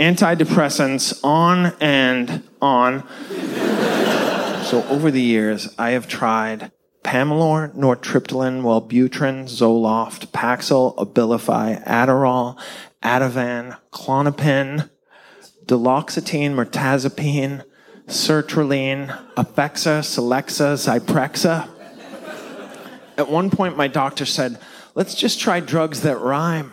antidepressants on and on. so over the years, I have tried Pamelor, Nortriptyline, Wellbutrin, Zoloft, Paxil, Abilify, Adderall, Ativan, Clonopin, Duloxetine, Mirtazapine, Sertraline, Effexa, Celexa, Zyprexa. At one point, my doctor said, let's just try drugs that rhyme.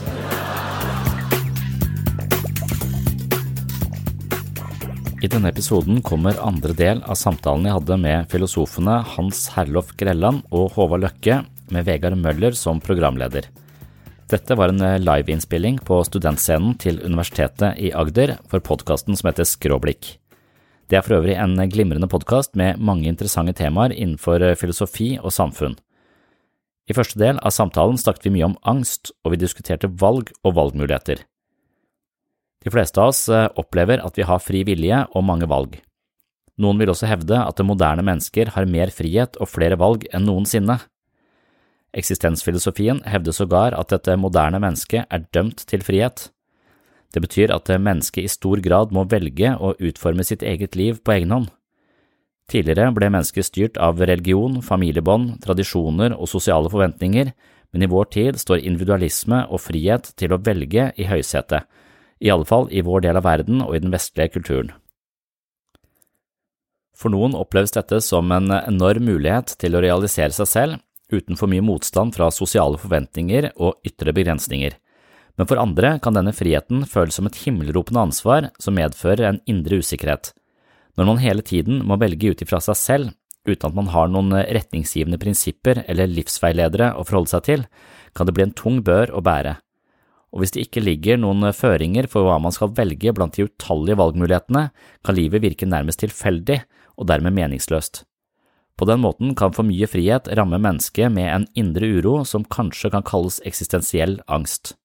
I denne episoden kommer andre del av samtalen jeg hadde med filosofene Hans Herlof Grelland og Håvard Løkke, med Vegard Møller som programleder. Dette var en liveinnspilling på studentscenen til Universitetet i Agder for podkasten som heter Skråblikk. Det er for øvrig en glimrende podkast med mange interessante temaer innenfor filosofi og samfunn. I første del av samtalen snakket vi mye om angst, og vi diskuterte valg og valgmuligheter. De fleste av oss opplever at vi har fri vilje og mange valg. Noen vil også hevde at det moderne mennesker har mer frihet og flere valg enn noensinne. Eksistensfilosofien hevder sågar at dette moderne mennesket er dømt til frihet. Det betyr at mennesket i stor grad må velge å utforme sitt eget liv på egen hånd. Tidligere ble mennesket styrt av religion, familiebånd, tradisjoner og sosiale forventninger, men i vår tid står individualisme og frihet til å velge i høysetet, i alle fall i vår del av verden og i den vestlige kulturen. For noen oppleves dette som en enorm mulighet til å realisere seg selv uten for mye motstand fra sosiale forventninger og ytre begrensninger, men for andre kan denne friheten føles som et himmelropende ansvar som medfører en indre usikkerhet. Når man hele tiden må velge ut ifra seg selv, uten at man har noen retningsgivende prinsipper eller livsveiledere å forholde seg til, kan det bli en tung bør å bære. Og hvis det ikke ligger noen føringer for hva man skal velge blant de utallige valgmulighetene, kan livet virke nærmest tilfeldig og dermed meningsløst. På den måten kan for mye frihet ramme mennesket med en indre uro som kanskje kan kalles eksistensiell angst.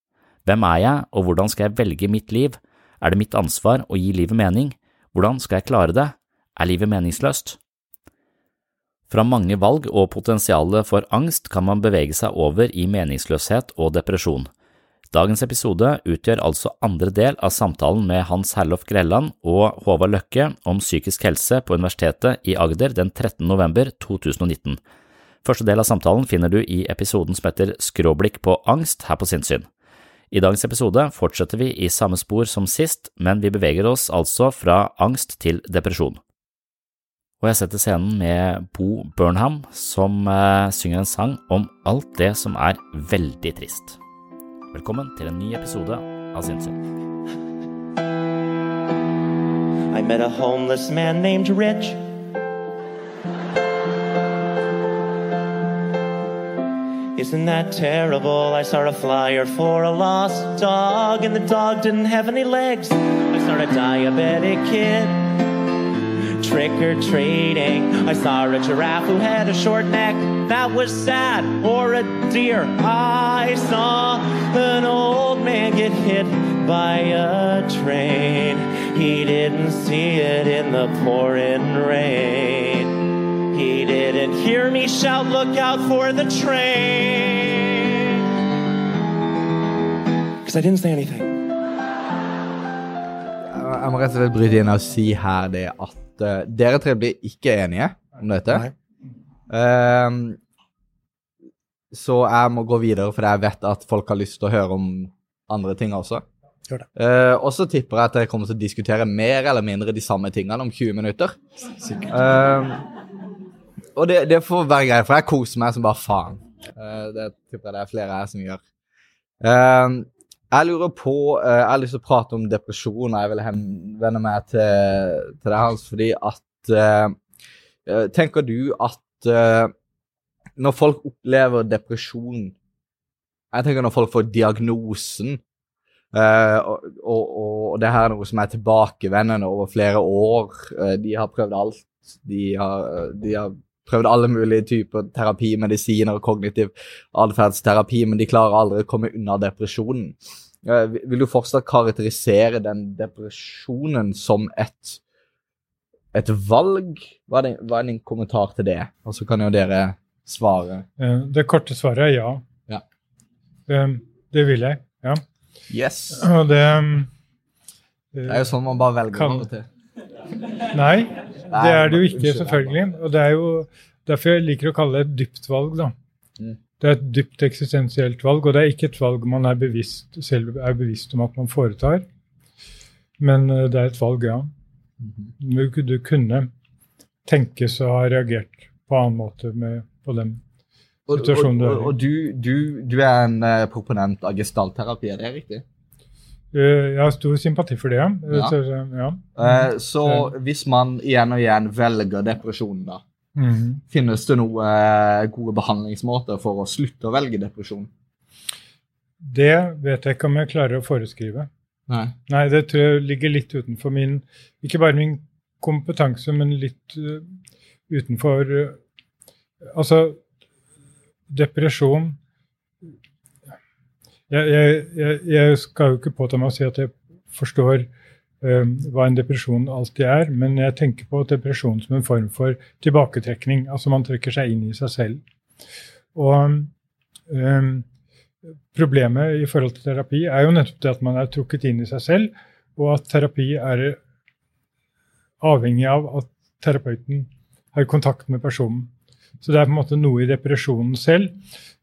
Hvem er jeg, og hvordan skal jeg velge mitt liv? Er det mitt ansvar å gi livet mening? Hvordan skal jeg klare det? Er livet meningsløst? Fra mange valg og potensialet for angst kan man bevege seg over i meningsløshet og depresjon. Dagens episode utgjør altså andre del av samtalen med Hans Herlof Grelland og Håvard Løkke om psykisk helse på Universitetet i Agder den 13. november 2019. Første del av samtalen finner du i episoden som heter Skråblikk på angst her på sinnssyn. I dagens episode fortsetter vi i samme spor som sist, men vi beveger oss altså fra angst til depresjon. og jeg setter scenen med Bo Burnham, som eh, synger en sang om alt det som er veldig trist. Velkommen til en ny episode av. I met a homeless man named Rich. Isn't that terrible? I saw a flyer for a lost dog, and the dog didn't have any legs. I saw a diabetic kid trick or treating. I saw a giraffe who had a short neck. That was sad. Or a deer. I saw an old man get hit by a train. He didn't see it in the pouring rain. He didn't hear me shout, Look out for the train. Because I didn't say anything. Jeg må rett og slett bryte inn og si her det at eh, dere tre blir ikke enige om dette. Ehm, så jeg må gå videre, for jeg vet at folk har lyst til å høre om andre ting også. Eh, og så tipper jeg at dere kommer til å diskutere mer eller mindre de samme tingene om 20 minutter. Ehm, og det, det får være greit, for jeg koser meg som bare faen. Eh, det tipper jeg det er flere her som gjør. Ehm, jeg lurer på eh, Jeg har lyst til å prate om depresjon, og jeg vil henvende meg til, til deg, Hans, fordi at eh, eh, Tenker du at når folk opplever depresjon Jeg tenker når folk får diagnosen Uh, og, og, og det her er noe som er tilbakevendende over flere år. Uh, de har prøvd alt. De har, de har prøvd alle mulige typer terapi, medisiner og kognitiv atferdsterapi, men de klarer aldri å komme unna depresjonen. Eh, vil- du fortsatt karakterisere den depresjonen som et, et valg? Hva er, din, hva er din kommentar til det? Og så kan jo dere svare. Eh, Det korte svaret er ja. Ja. Det, Det vil jeg, ja. Yes. Og det um, Det er jo sånn man bare velger Kan- av og til. Nei, det er det jo ikke, selvfølgelig. Og det er jo derfor jeg liker å kalle det et dypt valg, da. Mm. Det er et dypt eksistensielt valg, og det er ikke et valg man er bevisst, selv er bevisst om at man foretar. Men eh, det er et valg, ja. Du, du kunne tenkes å ha reagert på annen måte med, på den Og, og, situasjonen du er og, og, og du, du, du er en eh, proponent av gestaltterapi, er det riktig? Eh, Jeg har stor sympati for det, ja. Ja. Så, ja. Eh, så hvis man igjen og igjen velger depresjon, da, Mhm. finnes det noen eh, gode behandlingsmåter for å slutte å velge depresjon? Det vet jeg ikke om jeg klarer å foreskrive. Nei. Nei, det tror jeg ligger litt utenfor min Ikke bare min kompetanse, men litt utenfor Altså, depresjon jeg, jeg, jeg, skal jo ikke påta meg å si at jeg forstår um, hva en depresjon alltid er, men jeg tenker på depresjon som en form for tilbaketrekning. Altså man trekker seg inn i seg selv. Og um, problemet i forhold til terapi er jo nettopp det at man er trukket inn i seg selv, og at terapi er avhengig av at terapeuten har kontakt med personen. Så det er på en måte noe i depresjonen selv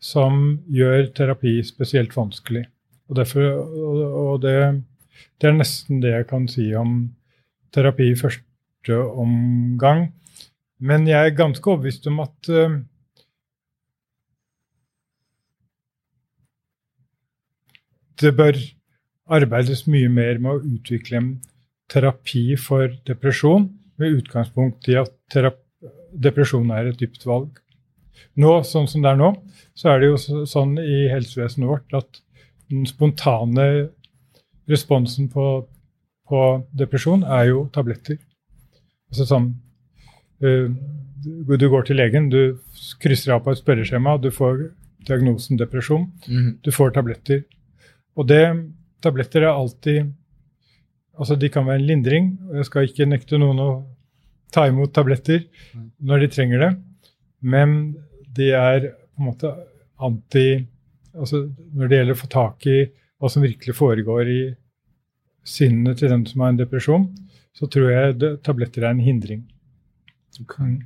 som gjør terapi spesielt vanskelig. Og, derfor, og, det, det er nesten det jeg kan si om terapi i første omgang. Men jeg er ganske overbevist om at uh, det bør arbeides mye mer med å utvikle en terapi for depresjon, med utgangspunkt i at terap depresjon er et dypt valg. Nå, sånn som det er nå, så er det jo sånn i helsevesenet vårt at den spontane responsen på, på depresjon er jo tabletter. Altså sånn uh, du, går til legen, du krysser av på et spørreskjema, du får diagnosen depresjon, mm. du får tabletter. Og det, tabletter er alltid Altså, de kan være en lindring, jeg skal ikke nekte noen å ta imot tabletter når de trenger det, men de er på en måte anti Altså, når det gjelder å få tak i hva som virkelig foregår i sinnet til den som har en depresjon, så tror jeg det, tabletter er en hindring. Mm.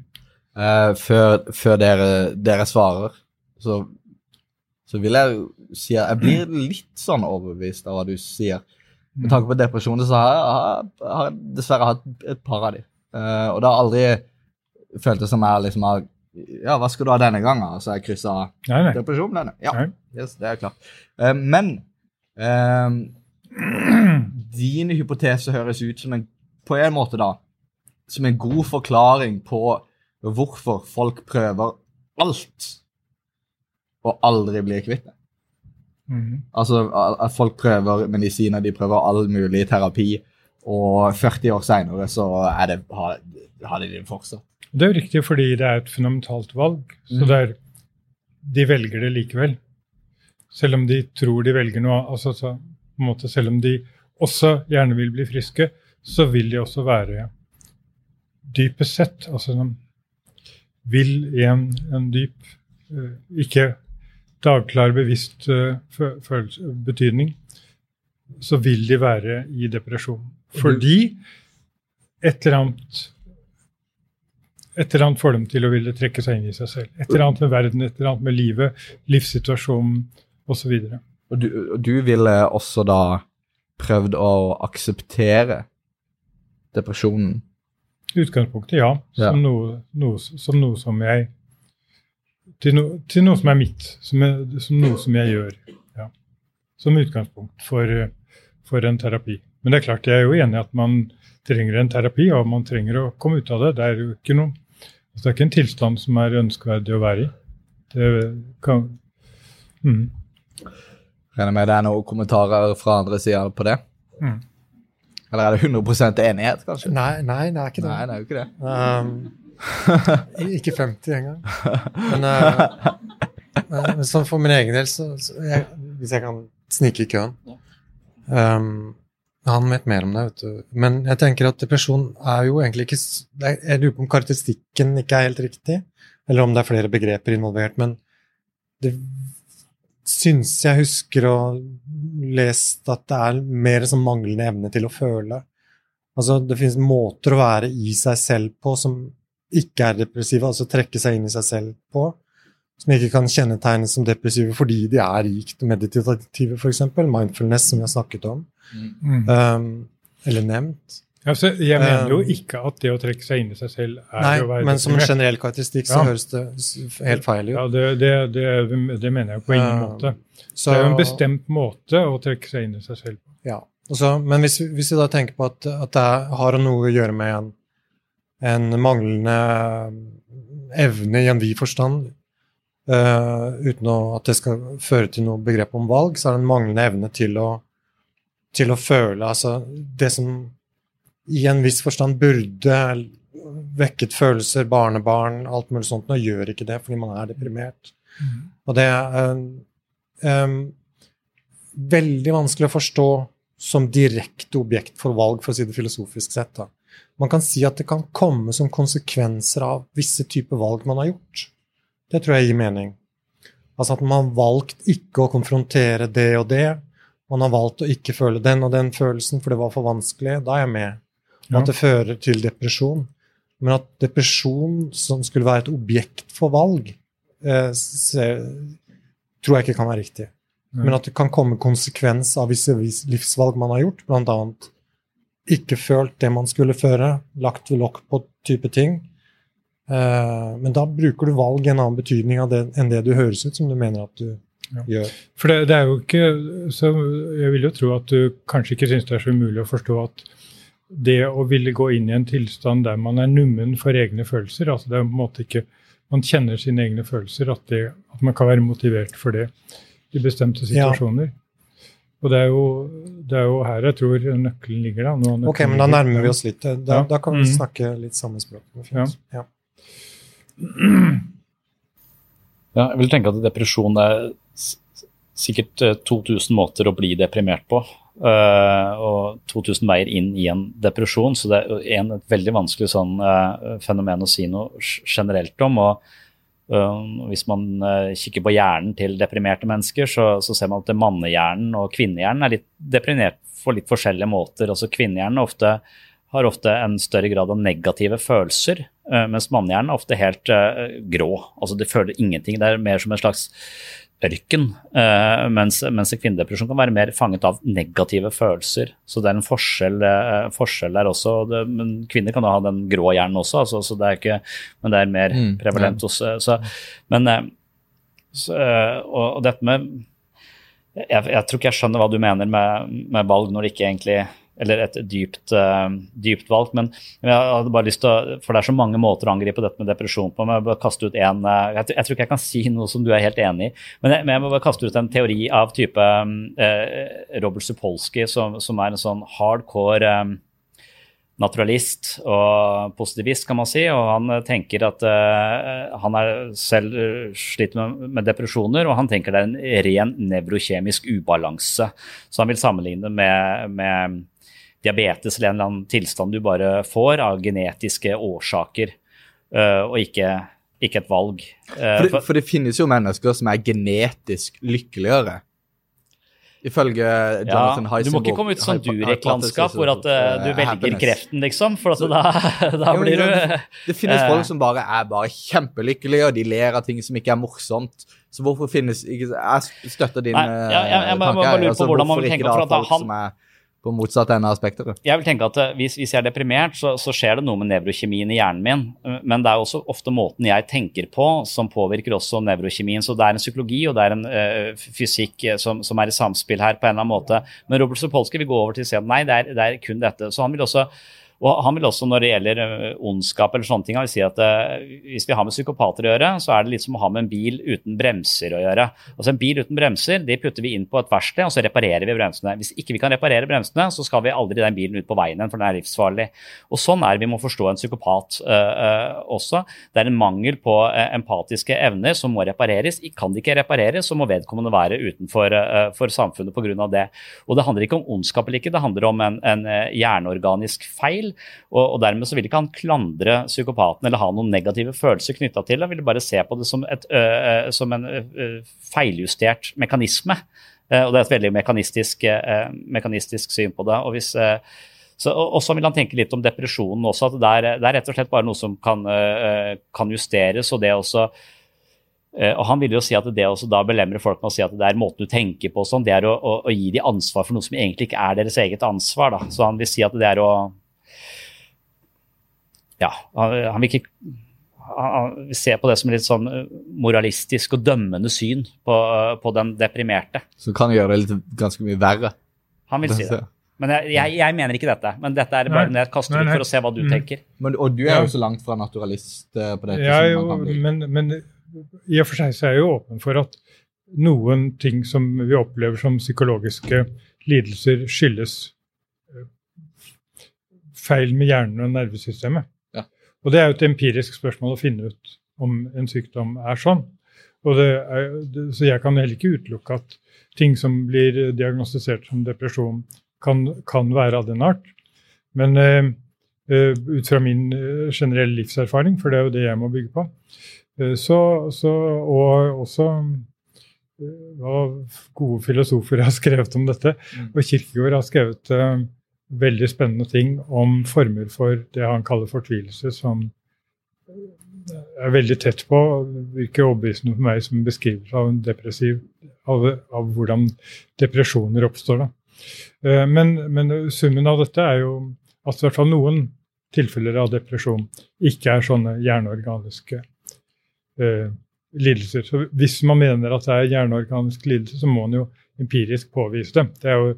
Uh, før før dere, dere svarer, så, så vil jeg jo si at jeg blir litt sånn overbevist av hva du sier. Med tanke på depresjoner så har jeg, har, har jeg dessverre hatt et par av de. Eh, og det har aldri føltes som jeg liksom har Ja, hva skal du ha denne gangen? Så jeg kryssa depresjon. Denne. Ja, yes, det er klart. Uh, men uh, din hypotese høres ut som en På en måte, da, som en god forklaring på hvorfor folk prøver alt og aldri blir kvitt det. Mhm. Altså, folk prøver medisiner, de prøver all mulig terapi, og 40 år seinere så er det, har, har de det fortsatt. Det er jo riktig fordi det er et fundamentalt valg. Så Mm. er, de velger det likevel. Selv om de tror de velger noe altså, så, på en måte, Selv om de også gjerne vil bli friske, så vil de også være dypest sett altså de vil i en, en dyp uh, Ikke dagklar, bevisst uh, følelse, betydning, så vil de være i depresjon. Fordi et eller annet et eller annet får dem til å ville trekke seg inn i seg selv. Et eller annet med verden, et eller annet med livet, livssituasjonen osv. Og du, og du ville også da prøvd å akseptere depresjonen? I utgangspunktet, ja. Ja. Som, noe, noe, som noe som jeg til, no, til noe som er mitt. Som, er, som noe som jeg gjør. Ja. Som utgangspunkt for, for en terapi. Men det er klart, jeg er jo enig i at man trenger en terapi, og man trenger å komme ut av det. Det er jo ikke noe altså Det er ikke en tilstand som er ønskverdig å være i. Det kan mm. Regner med det er noen kommentarer fra andre sida på det? Mm. Eller er det 100 enighet, kanskje? Nei, nei, det er ikke det. Nei, det er jo ikke det. Um, ikke 50 engang. Men, uh, men sånn for min egen del, så, så jeg, hvis jeg kan snike i køen um, Han vet mer om det, vet du. Men jeg tenker at depresjon er jo egentlig ikke Jeg lurer på om karakteristikken ikke er helt riktig, eller om det er flere begreper involvert, men det syns jeg husker å lest at det er mer som manglende evne til å føle. Altså, det finnes måter å være i seg selv på som ikke er depressive, altså trekke seg inn i seg selv på, som ikke kan kjennetegnes som depressive fordi de er rikt meditative, f.eks. Mindfulness, som vi har snakket om, Mm. um, eller nevnt. Altså, jeg mener jo Um, ikke at det å trekke seg inn i seg selv er Nei, å være men som en generell karakteristikk så Ja. høres det helt feil ut. Ja, det, det, det, det mener jeg på ingen Um, måte. så- det er jo en bestemt måte å trekke seg inn i seg selv på. Ja. Så- men hvis, vi- hvis vi da tenker på at, at det har noe å gjøre med en, en manglende evne i en vid forstand, eh, uten å, at det skal føre til noe begrep om valg, så er det en manglende evne til å, til å føle altså det som i en viss forstand burde vekket følelser, barnebarn, alt mulig sånt, nå gjør ikke det fordi man er deprimert. Og det er em, veldig vanskelig å forstå som direkte objekt for valg, for å si det filosofisk sett. Da. Man kan si at det kan komme som konsekvenser av visse typer valg man har gjort. Det tror jeg gir mening. Altså at man har valgt ikke å konfrontere det og det. Man har valgt å ikke føle den og den følelsen, for det var for vanskelig. Da er jeg med. Og Ja. at det fører til depresjon. Men at depresjon som skulle være et objekt for valg, eh, se, tror jeg ikke kan være riktig. Men at det kan komme konsekvens av visse livsvalg man har gjort, bl.a. ikke følt det man skulle føre, lagt lokk på type ting. Eh, men da bruker du valg i en annen betydning av det, enn det du høres ut som du mener at du Ja. gjør. For det, det er jo ikke så Jeg vil jo tro at du kanskje ikke syns det er så umulig å forstå at det å ville gå inn i en tilstand der man er nummen for egne følelser, altså det er på en måte ikke Man kjenner sine egne følelser, at, det, at man kan være motivert for det i bestemte Ja. situasjoner. Og det er, jo, det er jo her jeg tror nøkkelen ligger. da. Nøkkelen Ok, men da nærmer vi oss litt. Da, Ja. da kan vi Mhm. snakke litt samme språk. Er. Ja. Ja, jeg vil tenke at depresjon er sikkert eh, 2000 måter å bli deprimert på. eh, og 2000 veier inn i en depresjon, så det er en, et veldig vanskelig sånn eh, fenomen å si noe generelt om. og eh, Hvis man eh, kikker på hjernen til deprimerte mennesker, så, så ser man at mannehjernen og kvinnehjernen er litt deprimert på litt forskjellige måter. altså Kvinnehjernen er ofte har ofte en større grad av negative følelser, eh, mens mannehjernen er ofte helt eh, grå. Altså de føler ingenting. Det er mer som en slags ørken, eh, mens, mens en kvinnedepresjon kan være mer fanget av negative følelser. Så det er en forskjell, forskjell der også. Det, men kvinner kan da ha den grå hjernen også, altså, så det er ikke, men det er mer Mm, prevalent hos så, Men så, og, og dette med jeg, jeg tror ikke jeg skjønner hva du mener med, med valg når det ikke egentlig eller et dypt, eh, dypt valg. Men jeg hadde bare lyst til å, for det er så mange måter å angripe dette med depresjon på. men Jeg, bare kaste ut en, eh, jeg, jeg tror ikke jeg kan si noe som du er helt enig i, men jeg, men jeg må bare kaste ut en teori av type eh, Robert Supolsky, som, som er en sånn hardcore eh, naturalist og positivist, kan man si. Og han eh, tenker at uh, han er selv sliter med, med depresjoner, og han tenker det er en ren nevrokjemisk ubalanse. Så han vil sammenligne med, med diabetes eller en eller annen tilstand du bare får av genetiske årsaker, eh, og ikke, ikke et valg. Eh, For det, for- det finnes jo mennesker som er genetisk lykkeligere. Ifølge Jonathan ja, du må ikke komme ut som Durek-landskap hvor at uh, du velger kreften, liksom. For at da, da Jo, blir du det- Det finnes folk som bare er bare kjempelykkelige, og de ler av ting som ikke er morsomt. Så hvorfor finnes ikke Jeg støtter din Nei, ja, jeg- jeg må tanke. bare lure på Altså, hvordan man hvorfor vil ikke tenke, da for på motsatt ende av spekteret? Jeg vil tenke at eh, hvis, hvis jeg er deprimert, så, så skjer det noe med nevrokjemien i hjernen min. Men det er også ofte måten jeg tenker på som påvirker også nevrokjemien. Så det er en psykologi og det er en eh, fysikk eh, som, som er i samspill her på en eller annen måte. Men Robert Sopolsky vil gå over til å si at nei, det er, det er kun dette. Så han vil også og han vil også, når det gjelder ondskap eller sånne ting, han vil si at ø, hvis vi har med psykopater å gjøre, så er det litt som å ha med en bil uten bremser å gjøre. Altså En bil uten bremser de putter vi inn på et verksted, og så reparerer vi bremsene. Hvis ikke vi kan reparere bremsene, så skal vi aldri den bilen ut på veien igjen, for den er livsfarlig. Og Sånn er det vi må forstå en psykopat ø, ø, også. Det er en mangel på ø, empatiske evner som må repareres. Kan de ikke repareres, så må vedkommende være utenfor for samfunnet pga. det. Og Det handler ikke om ondskap eller ikke, det handler om en, en hjerneorganisk feil. Og, og Dermed så vil ikke han klandre psykopaten eller ha noen negative følelser knytta til det. Han vil bare se på det som, et, ø, ø, som en ø, ø, feiljustert mekanisme. Og Det er et veldig mekanistisk, eh, mekanistisk syn på det. og hvis eh, så, og så vil han tenke litt om depresjonen også. at Det er, det er rett og slett bare noe som kan, kan justeres. og det også og Han vil jo si at det også da belemrer folk med å si at det er måten du tenker på, sånn, det er å, å, å gi dem ansvar for noe som egentlig ikke er deres eget ansvar. Da. Så han vil si at det er å Ja, han, han vil ikke han ser se på det som litt sånn eh, moralistisk og dømmende syn på, eh, på den deprimerte. Så kan gjøre det litt, ganske mye verre. Han vil si det. Men jeg, jeg, jeg mener ikke dette. Men dette er bare Nei. jeg kaster Nei, ut for å se hva du Mm. tenker. Men, og du er jo så langt fra naturalist eh, på dette. Jeg er jo, man kan bli. men, men i og for seg så er jeg jo åpen for at noen ting som vi opplever som psykologiske lidelser, skyldes feil med hjernen og nervesystemet. Og det er jo et empirisk spørsmål å finne ut om en sykdom er sånn. Er, så jeg kan heller ikke utelukke at ting som blir diagnostisert som depresjon, kan, kan være av den art. Men eh, eh, ut fra min eh, generelle livserfaring, for det er jo det jeg må bygge på, eh, så, så Og også hva gode filosofer har skrevet om dette. Og Kirkegård har skrevet veldig spennende ting om former for det han kaller fortvilelse, som er veldig tett på, virker overbevisende for meg som en beskrivelse av en depressiv av, av hvordan depresjoner oppstår. Da. Eh, Men, men summen av dette er jo at i hvert fall noen tilfeller av depresjon ikke er sånne hjerneorganiske eh, lidelser. Så hvis man mener at det er hjerneorganisk lidelse, så må man jo empirisk påvise det. Det er jo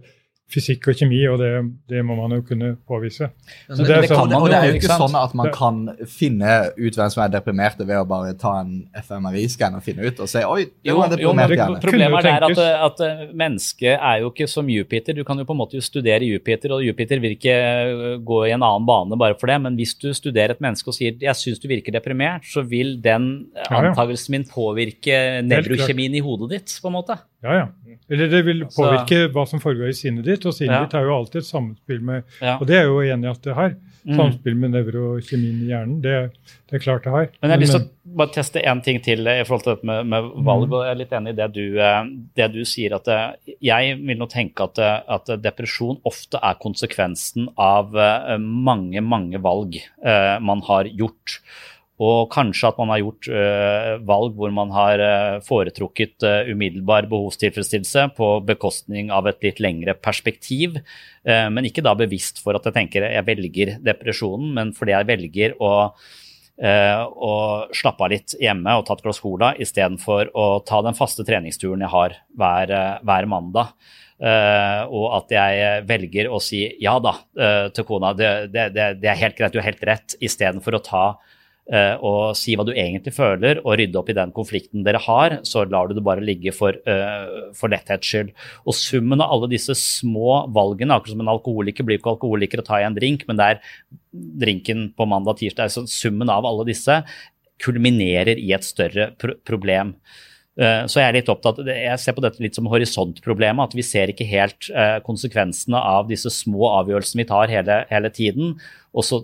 fysikk og kjemi, og det, det må man jo kunne påvise. Så det, er det, sånn- kan, og det er jo ikke sånn at man kan finne ut hvem som er deprimerte ved å bare ta en FMRI-skann og finne ut og si oi, det Jo, var en jo, deprimert det- hjerne. Problemet er at, at eh, mennesket er jo ikke som Jupiter. Du kan jo på en måte studere Jupiter, og Jupiter vil ikke eh, gå i en annen bane bare for det. Men hvis du studerer et menneske og sier jeg syns du virker deprimert, så vil den eh, antakelsen min påvirke nevrokjemien i hodet ditt, på en måte. Ja, ja. Eller det vil påvirke hva som foregår i sinnet ditt, og sinnet Ja. ditt er jo alltid et samspill med Ja. Og det er jeg jo enig i at det har. Mm. Samspill med nevrokjemien i hjernen. Det, det er klart det har. Men jeg har lyst til å bare teste én ting til i forhold til dette med, med valg. og Jeg er litt enig i det du, eh, det du sier. at eh, Jeg vil nå tenke at, eh, at depresjon ofte er konsekvensen av mange, mange valg man har gjort. Og kanskje at man har gjort uh, valg hvor man har uh, foretrukket uh, umiddelbar behovstilfredsstillelse på bekostning av et litt lengre perspektiv. men ikke da bevisst for at jeg tenker jeg velger depresjonen, men fordi jeg velger å, å slappe av litt hjemme og ta et glass cola istedenfor å ta den faste treningsturen jeg har hver, hver mandag. Og at jeg velger å si ja da til kona. Det, det, det, er helt greit, du har helt rett, istedenfor å ta og si hva du egentlig føler, og rydde opp i den konflikten dere har, så lar du det bare ligge for, for letthets skyld. Og summen av alle disse små valgene, akkurat som en alkoholiker blir ikke alkoholiker og tar en drink, men det er drinken på mandag-tirsdag, så summen av alle disse kulminerer i et større pro problem. Eh, så jeg er litt opptatt, jeg ser på dette litt som horisontproblemet. At vi ser ikke helt eh, konsekvensene av disse små avgjørelsene vi tar hele, hele tiden. Og så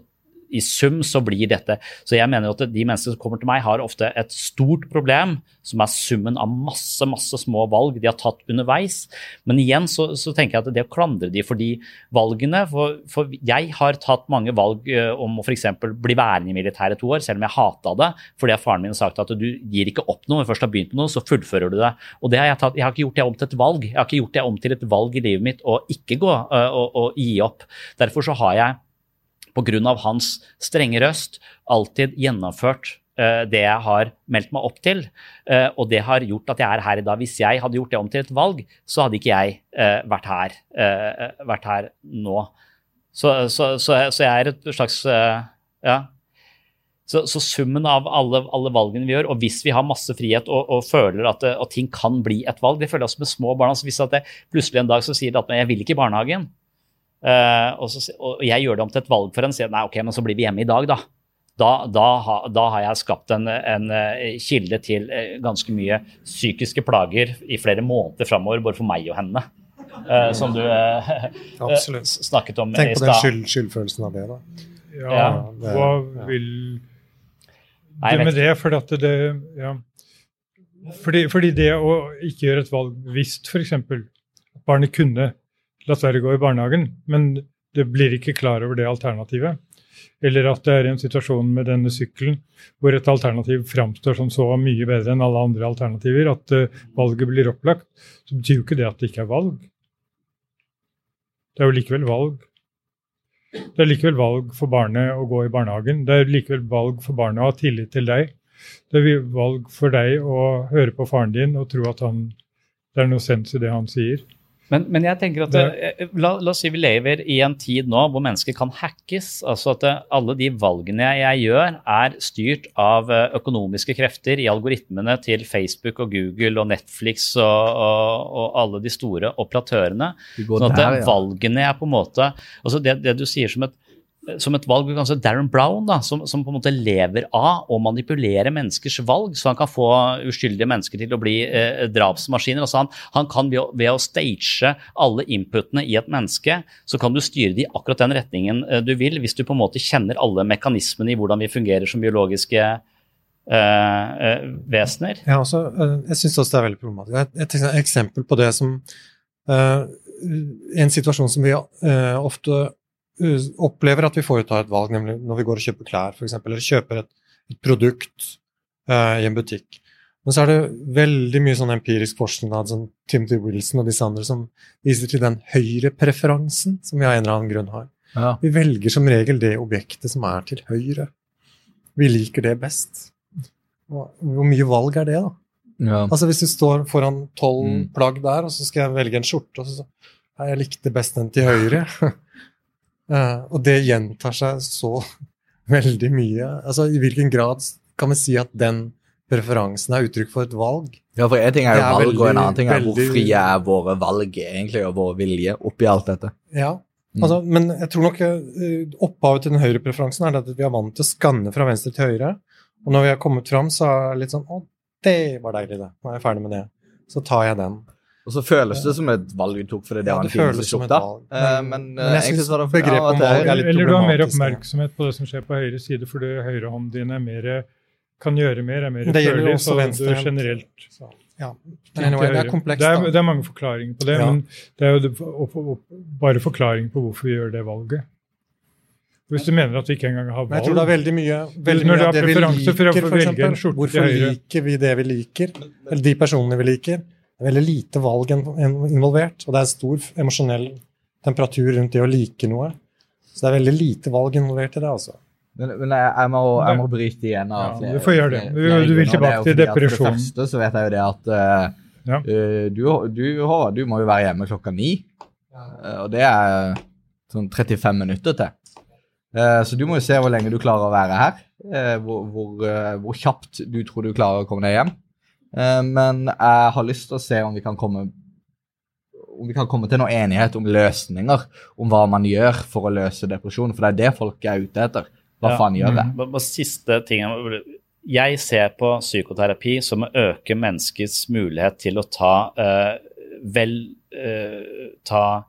i sum så blir dette Så jeg mener at de menneskene som kommer til meg, har ofte et stort problem, som er summen av masse masse små valg de har tatt underveis. Men igjen så, så tenker jeg at det å klandre de for de valgene For, for jeg har tatt mange valg uh, om å f.eks. bli værende i militæret to år, selv om jeg hata det, fordi faren min har sagt at du gir ikke opp noe. Når du først har begynt noe, så fullfører du det. Og det har jeg tatt. Jeg har ikke gjort det om til et valg. Jeg har ikke gjort det om til et valg i livet mitt å ikke gå og, og, og gi opp. Derfor så har jeg pga. hans strenge røst alltid gjennomført uh, det jeg har meldt meg opp til. Uh, og det har gjort at jeg er her i dag. Hvis jeg hadde gjort det om til et valg, så hadde ikke jeg uh, vært, her, vært, her, nå. Så, så, så, så, jeg er et slags Ja. Så, summen av alle, alle, valgene vi gjør, og hvis vi har masse frihet og, og føler at, at, ting kan bli et valg Det føler jeg også med små barn. Altså hvis det, plutselig en dag så sier at jeg vil ikke i barnehagen, og, så, og, jeg gjør det om til et valg for en, sier nei, ok, men så blir vi hjemme i dag, da. Da, da, da har jeg skapt en, en, eh, kilde til eh, ganske mye psykiske plager i flere måneder framover, både for meg og henne. Uh, som du uh, snakket om Tenk på den skyld, skyldfølelsen av det, da. Ja, ja det, hva vil Nei, det med det? Fordi at det ja. fordi, fordi det å ikke gjøre et valg hvis f.eks. barnet kunne la å gå i barnehagen, men det blir ikke klar over det alternativet. Eller at det er en situasjon med denne sykkelen hvor et alternativ framstår som så mye bedre enn alle andre alternativer at uh, valget blir opplagt, så betyr jo ikke det at det ikke er valg. Det er jo likevel valg. Det er likevel valg for barnet å gå i barnehagen. Det er likevel valg for barnet å ha tillit til deg. Det er valg for deg å høre på faren din og tro at han, det er noe sens i det han sier. Men, men, jeg tenker at det, eh, la, la, oss si vi lever i en tid nå hvor mennesker kan hackes. altså At eh, alle de valgene jeg gjør, er styrt av eh, økonomiske krefter i algoritmene til Facebook og Google og Netflix og, og, og alle de store operatørene. Sånn at der, ja. valgene er på en måte altså det, det du sier som et som et valg kanskje Darren Brown, da, som, som, på en måte lever av å manipulere menneskers valg, så han kan få uskyldige mennesker til å bli eh, drapsmaskiner. Altså han, han, kan ved å, ved å, stage alle inputene i et menneske, så kan du styre de i akkurat den retningen eh, du vil, hvis du på en måte kjenner alle mekanismene i hvordan vi fungerer som biologiske eh, eh vesener. Ja, altså, eh, jeg syns også det er veldig problematisk. Et, eksempel på det som eh, En situasjon som vi ofte opplever at vi foretar et valg, nemlig når vi går og kjøper klær f.eks., eller kjøper et, et produkt uh, i en butikk. Men så er det veldig mye sånn empirisk forskning av sånn Timothy Wilson og disse andre som viser til den høyrepreferansen som vi av en eller annen grunn har. Ja. Vi velger som regel det objektet som er til høyre. Vi liker det best. Hvor mye valg er det, da? Ja. Altså Hvis du står foran tolv mm. plagg der, og så skal jeg velge en skjorte, og så, så jeg likte best den til høyre. Uh, og det gjentar seg så veldig mye. Altså, I hvilken grad kan vi si at den preferansen er uttrykk for et valg? Ja, for En ting er jo valg, veldig, og en annen ting er veldig... hvor frie er våre valg egentlig, og vår vilje oppi alt dette. Ja, mm. altså, men jeg tror nok uh, opphavet til den høyrepreferansen er at vi er vant til å skanne fra venstre til høyre. Og når vi har kommet fram, så er det litt sånn Å, det var deilig, det. Nå er jeg ferdig med det. Så tar jeg den. Og så føles det som et valg du tok fordi det ja, var en fin skjorte. Men, uh, men, men jeg syns begrepet om valg er litt Eller du har mer oppmerksomhet på det som skjer på høyre side, fordi høyrehånden din er mer, kan gjøre mer, er mer følelig. Så venstre, du generelt så, ja. Anyway, det er komplekst. Det er, det er, mange forklaringer på det, ja. men det er jo det, bare forklaring på hvorfor vi gjør det valget. Hvis du mener at vi ikke engang har valg Men jeg tror det er veldig mye, veldig mye av det vi for liker, for eksempel. Hvorfor liker vi det vi liker? Eller de personene vi liker? Det er veldig lite valg in- in- involvert, og det er stor emosjonell temperatur rundt det å like noe. Så det er veldig lite valg involvert i det, altså. Men, men jeg, jeg, må, jeg må bryte igjen Ja, du får gjøre det. Du- du vil tilbake til depresjon. For det første så vet jeg jo det at uh, Ja. eh, du, du, Håvard, du må jo være hjemme klokka ni. Uh, og det er sånn 35 minutter til. Uh, så du må jo se hvor lenge du klarer å være her. eh, hvor, hvor, hvor kjapt du tror du klarer å komme deg hjem. Eh, men jeg har lyst til å se om vi kan komme om vi kan komme til noen enighet om løsninger, om hva man gjør for å løse depresjon. For det er det folk er ute etter. Hva Ja. faen gjør jeg? Bare- bare Siste ting. Jeg ser på psykoterapi som å øke menneskets mulighet til å ta uh, vel uh, ta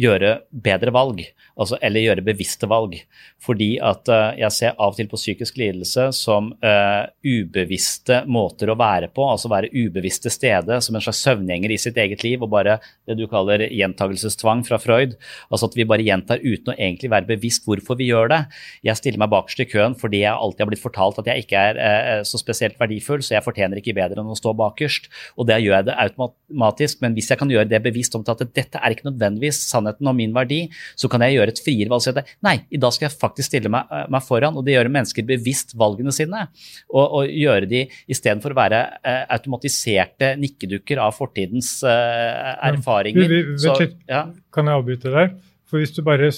gjøre bedre valg, altså, eller gjøre bevisste valg. Fordi at uh, jeg ser av og til på psykisk lidelse som uh, ubevisste måter å være på, altså være ubevisste stede som en slags søvngjenger i sitt eget liv, og bare det du kaller gjentagelsestvang fra Freud. Altså at vi bare gjentar uten å egentlig være bevisst hvorfor vi gjør det. Jeg stiller meg bakerst i køen fordi jeg alltid har blitt fortalt at jeg ikke er uh, så spesielt verdifull, så jeg fortjener ikke bedre enn å stå bakerst. Og det gjør jeg det automatisk, men hvis jeg kan gjøre det bevisst om til at dette er ikke nødvendigvis sannheten om min verdi, så kan jeg gjøre et friere valg og si at nei, i dag skal jeg faktisk stille meg, eh, meg foran, og det gjør mennesker bevisst valgene sine. Og, og gjøre de istedenfor å være eh, automatiserte nikkedukker av fortidens eh, erfaringer. Vi, vi, så, litt. ja. Kan jeg avbryte der? For hvis du bare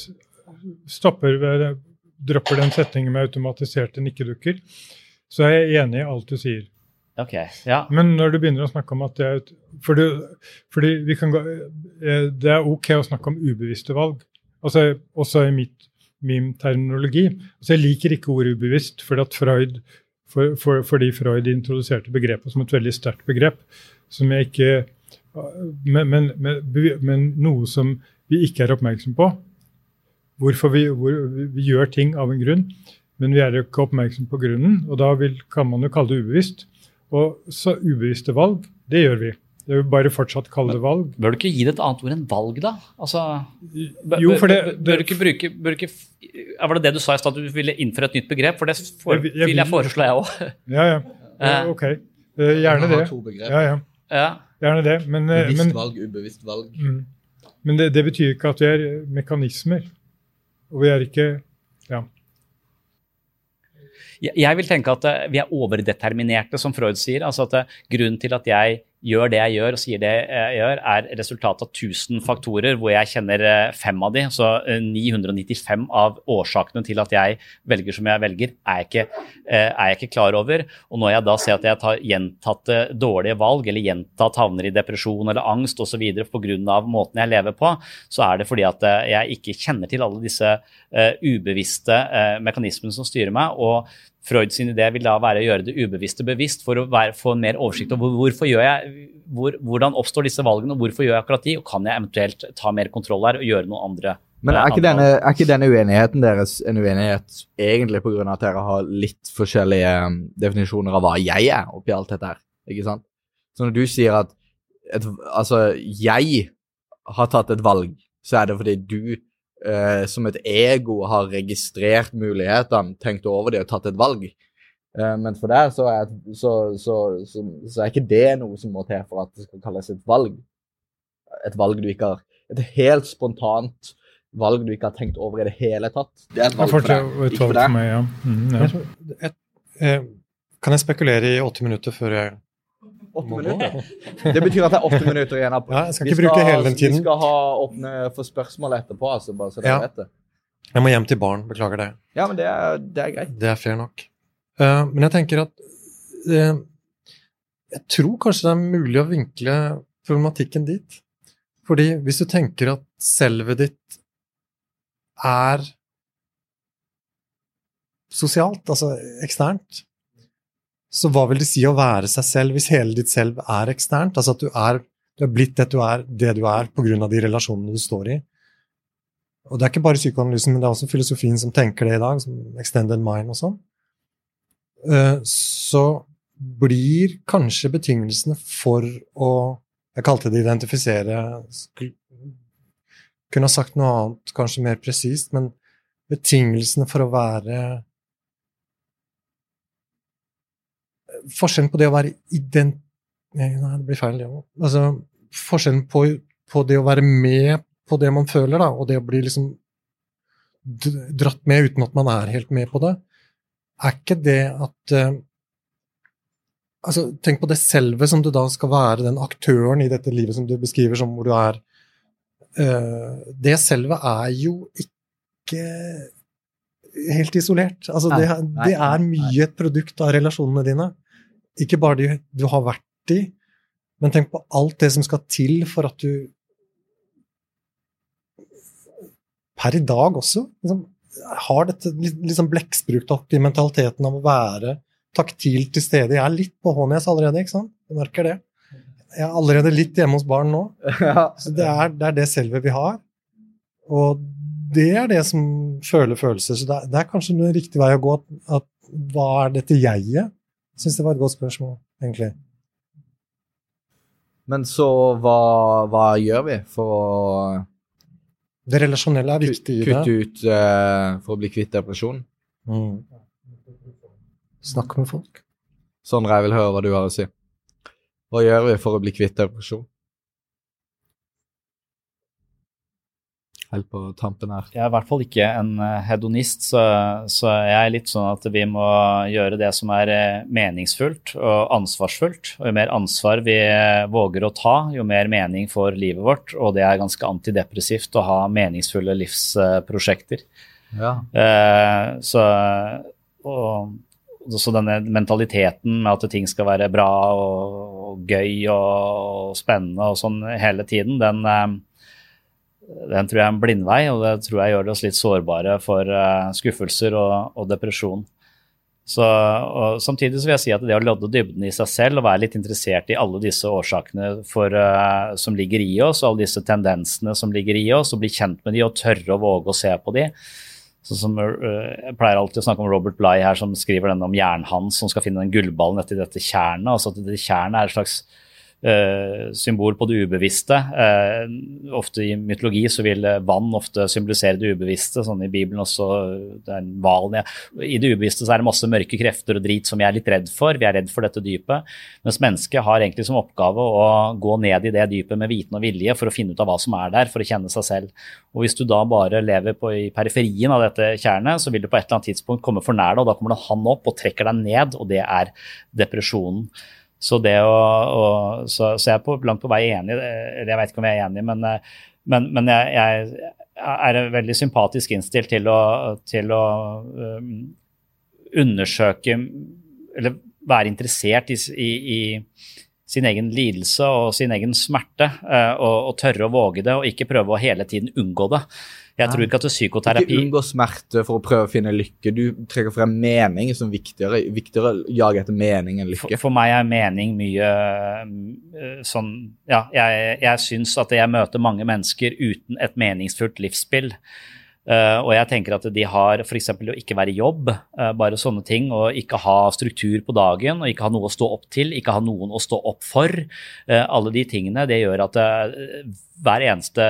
stopper ved dropper den setningen med automatiserte nikkedukker, så er jeg enig i alt du sier. Ok, ja. Men når du begynner å snakke om at det er et, for fordi vi kan gå, eh, Det er ok å snakke om ubevisste valg, altså, også i mitt, min terminologi. Altså, jeg liker ikke ordet ubevisst, fordi, Freud, for, for, fordi Freud introduserte begrepet som et veldig sterkt begrep. som jeg ikke, men, men, men, men noe som vi ikke er oppmerksom på. Hvorfor vi, hvor, vi gjør ting av en grunn, men vi er ikke oppmerksom på grunnen. Og da vil, kan man jo kalle det ubevisst. Og så ubevisste valg, det gjør vi. Det vil bare fortsatt kalle det valg. Bør du ikke gi det et annet ord enn valg, da? Altså, bør, Jo, for det- bør, bør du ikke bruke bør du ikke, Var det det du sa i stad, at du ville innføre et nytt begrep? For det for, Jeg jeg vil jeg foreslå, jeg òg. Ja, ja. Ok. Eh, Gjerne det. Ja, ja. Ja. Gjerne det. Men, eh, Bevisst men, valg, ubevisst valg. mm. men det, det betyr ikke at vi er mekanismer. Og vi er ikke Ja. Jeg, vil tenke at eh, vi er overdeterminerte, som Freud sier. altså at eh, Grunnen til at jeg gjør det jeg gjør og sier det jeg gjør, er resultatet av 1000 faktorer, hvor jeg kjenner eh, fem av de. Så eh, 995 av årsakene til at jeg velger som jeg velger, er jeg ikke, eh, er jeg ikke klar over. Og når jeg da ser at jeg tar gjentatte dårlige valg, eller gjentatt havner i depresjon eller angst osv. pga. måten jeg lever på, så er det fordi at eh, jeg ikke kjenner til alle disse eh, ubevisste eh, mekanismene som styrer meg. og Freud sin idé vil da være å gjøre det ubevisste bevisst for å være, få mer oversikt over hvorfor gjør jeg, hvor, hvordan oppstår disse valgene, og hvorfor gjør jeg akkurat de, og kan jeg eventuelt ta mer kontroll her og gjøre noen andre Men er eh, ikke, denne, er ikke denne uenigheten deres en uenighet egentlig pga. at dere har litt forskjellige um, definisjoner av hva jeg er oppi alt dette her? Ikke sant? Så når du sier at et, altså, jeg har tatt et valg, så er det fordi du eh, som et ego har registrert mulighetene, tenkt over det og tatt et valg. Eh, men for deg så er, så, så, så, så er ikke det noe som må til for at det skal kalles et valg. Et valg du ikke har Et helt spontant valg du ikke har tenkt over i det hele tatt. Det er et valg for deg, ikke for deg. meg, ja. Mm, ja. Jeg tror- eh, kan jeg spekulere i åtte minutter før jeg Åtte minutter. Det betyr at det er åtte minutter igjen. av- Ja, jeg skal Vi ikke bruke hele den tiden. Vi skal ha åpne for spørsmål etterpå, altså, bare så dere Ja. vet det. Jeg må hjem til barn. Beklager det. Ja, men det er, det er greit. Det er fair nok. Uh, men jeg tenker at uh, Jeg tror kanskje det er mulig å vinkle problematikken dit. Fordi hvis du tenker at selvet ditt er sosialt, altså eksternt, så hva vil det si å være seg selv hvis hele ditt selv er eksternt? Altså at du er, du er blitt det du er, det du er av de relasjonene du står i. Og det er ikke bare psykoanalysen, men det er også filosofien som tenker det i dag, som extended mind og sånn. Eh, Så blir kanskje betingelsene for å Jeg kalte det identifisere. Kunne ha sagt noe annet, kanskje mer presist, men betingelsene for å være Forskjellen på det å være ident... Nei, det blir feil, det òg. Altså, forskjellen på, på, det å være med på det man føler, da, og det å bli liksom dratt med uten at man er helt med på det, er ikke det at uh, altså, Tenk på det selve som du da skal være, den aktøren i dette livet som du beskriver som hvor du er. Uh, det selve er jo ikke helt isolert. Altså, det, det, er mye et produkt av relasjonene dine. Ikke bare de du har vært i, men tenk på alt det som skal til for at du Per i dag også liksom, har dette liksom i mentaliteten av å være taktilt til stede. Jeg er litt på Hånes allerede, ikke sant? Du merker det. Jeg er allerede litt hjemme hos barn nå. Så det er, det er det selve vi har. Og det er det som føler følelser. Så det er, det er kanskje en riktig vei å gå. At, at hva er dette jeget? Syns det var et godt spørsmål, egentlig. Men så hva, hva gjør vi for å Det relasjonelle er viktig. Kutte ut uh, for å bli kvitt depresjon? Mm. Snakk med folk. Sondre, jeg vil høre hva du har å si. Hva gjør vi for å bli kvitt depresjon? Helt på tampen her. Jeg er i hvert fall ikke en eh, hedonist, så, så, jeg er litt sånn at vi må gjøre det som er eh, meningsfullt og ansvarsfullt. Og jo mer ansvar vi eh, våger å ta, jo mer mening får livet vårt. Og det er ganske antidepressivt å ha meningsfulle livsprosjekter. Ja. Eh, så, og, så denne mentaliteten med at ting skal være bra og, og gøy og, og spennende og sånn hele tiden, den den tror jeg er en blindvei, og det tror jeg gjør oss litt sårbare for uh, skuffelser og, og depresjon. Så, og Samtidig så vil jeg si at det å lodde dybden i seg selv og være litt interessert i alle disse årsakene for, uh, som ligger i oss, og alle disse tendensene som ligger i oss, og bli kjent med de og tørre å våge å se på de. Sånn som, uh, jeg pleier alltid å snakke om Robert Bligh her, som skriver denne om jernhans som skal finne den gullballen etter dette tjernet. altså at det Tjernet er et slags symbol på det ubevisste. Uh, ofte i mytologi så vil vann ofte symbolisere det ubevisste. sånn I Bibelen også. det er valen, ja. I det ubevisste så er det masse mørke krefter og drit som vi er litt redd for. Vi er redd for dette dypet. Mens mennesket har egentlig som oppgave å gå ned i det dypet med viten og vilje for å finne ut av hva som er der, for å kjenne seg selv. Og Hvis du da bare lever på, i periferien av dette kjernet, så vil du på et eller annet tidspunkt komme for nær det, og da kommer det han opp og trekker deg ned, og det er depresjonen. Så det å, å så, så, jeg er på, langt på vei enig, eller jeg vet ikke om jeg er enig, men, men, men jeg, jeg, er veldig sympatisk innstilt til å, til å um, undersøke Eller være interessert i, i, i, sin egen lidelse og sin egen smerte, uh, og, og tørre å våge det, og ikke prøve å hele tiden unngå det. Jeg tror ikke at er psykoterapi Ikke unngå smerte for å prøve å finne lykke. Du trekker frem mening som viktigere. Viktigere å jage etter mening enn lykke. For, for meg er mening mye uh, sånn Ja, jeg, jeg syns at jeg møter mange mennesker uten et meningsfullt livsspill. Uh, og jeg tenker at de har f.eks. å ikke være i jobb, uh, bare sånne ting. Og ikke ha struktur på dagen, og ikke ha noe å stå opp til, ikke ha noen å stå opp for. Uh, alle de tingene, det gjør at hver eneste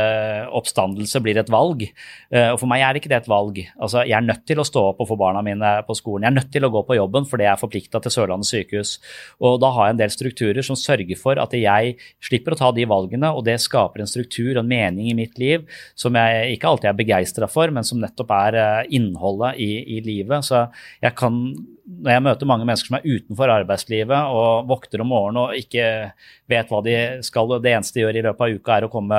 oppstandelse blir et valg. Eh, og for meg er ikke det et valg. Altså, jeg er nødt til å stå opp og få barna mine på skolen. Jeg er nødt til å gå på jobben fordi jeg er forplikta til Sørlandet sykehus. Og da har jeg en del strukturer som sørger for at jeg slipper å ta de valgene, og det skaper en struktur og en mening i mitt liv som jeg ikke alltid er begeistra for, men som nettopp er eh, innholdet i, i livet. Så jeg kan når jeg møter mange mennesker som er utenfor arbeidslivet og vokter om morgenen og ikke vet hva de skal, og det eneste de gjør i løpet av uka er å komme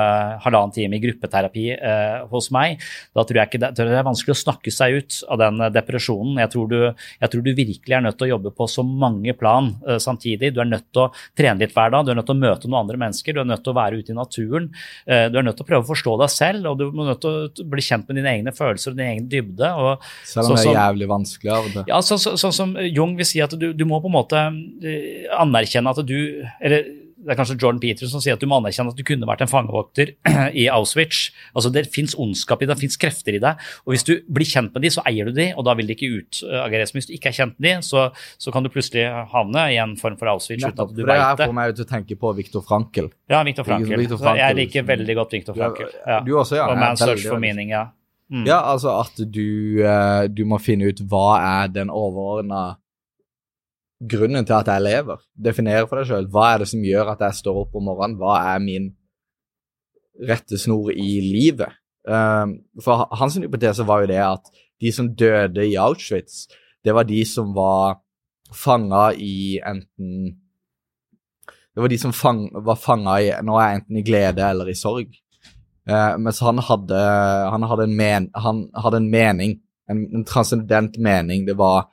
halvannen time i gruppeterapi eh, hos meg, da tror jeg ikke det, det, er vanskelig å snakke seg ut av den depresjonen. Jeg tror, du, jeg tror du virkelig er nødt til å jobbe på så mange plan eh, samtidig. Du er nødt til å trene litt hver dag, du er nødt til å møte noen andre mennesker, du er nødt til å være ute i naturen. Eh, du er nødt til å prøve å forstå deg selv, og du er nødt til å bli kjent med dine egne følelser og din egen dybde. Og, Selv om det er jævlig vanskelig av det. Ja, så, så, så, som Jung vil si at du, du må på en måte eh, anerkjenne at du eller det er kanskje Jordan Peterson som sier at du må anerkjenne at du kunne vært en fangevokter i Auschwitz. Altså Det fins ondskap i deg, det fins krefter i deg. Og Hvis du blir kjent med de, så eier du de, og da vil de ikke utageres. Men hvis du ikke er kjent med de, så, så, kan du plutselig havne i en form for Auschwitz uten at du veit det. Det får meg til å tenke på Viktor Frankel. Ja, Viktor Frankel. Victor Frankel. Jeg liker veldig godt Viktor Frankel. Ja. Du også, ja. Og Man's Search for Meaning, ja. Mm. Ja, altså at du, eh, du må finne ut hva er den overordna grunnen til at jeg lever. Definere for deg sjøl. Hva er det som gjør at jeg står opp om morgenen? Hva er min rettesnor i livet? Um, for hans hypotese var jo det at de som døde i Auschwitz, det var de som var fanga i enten Det var de som fang, var fanga i nå er jeg enten i glede eller i sorg. Uh, mens han hadde, han, hadde en men, han hadde en mening, en, en transcendent mening. Det var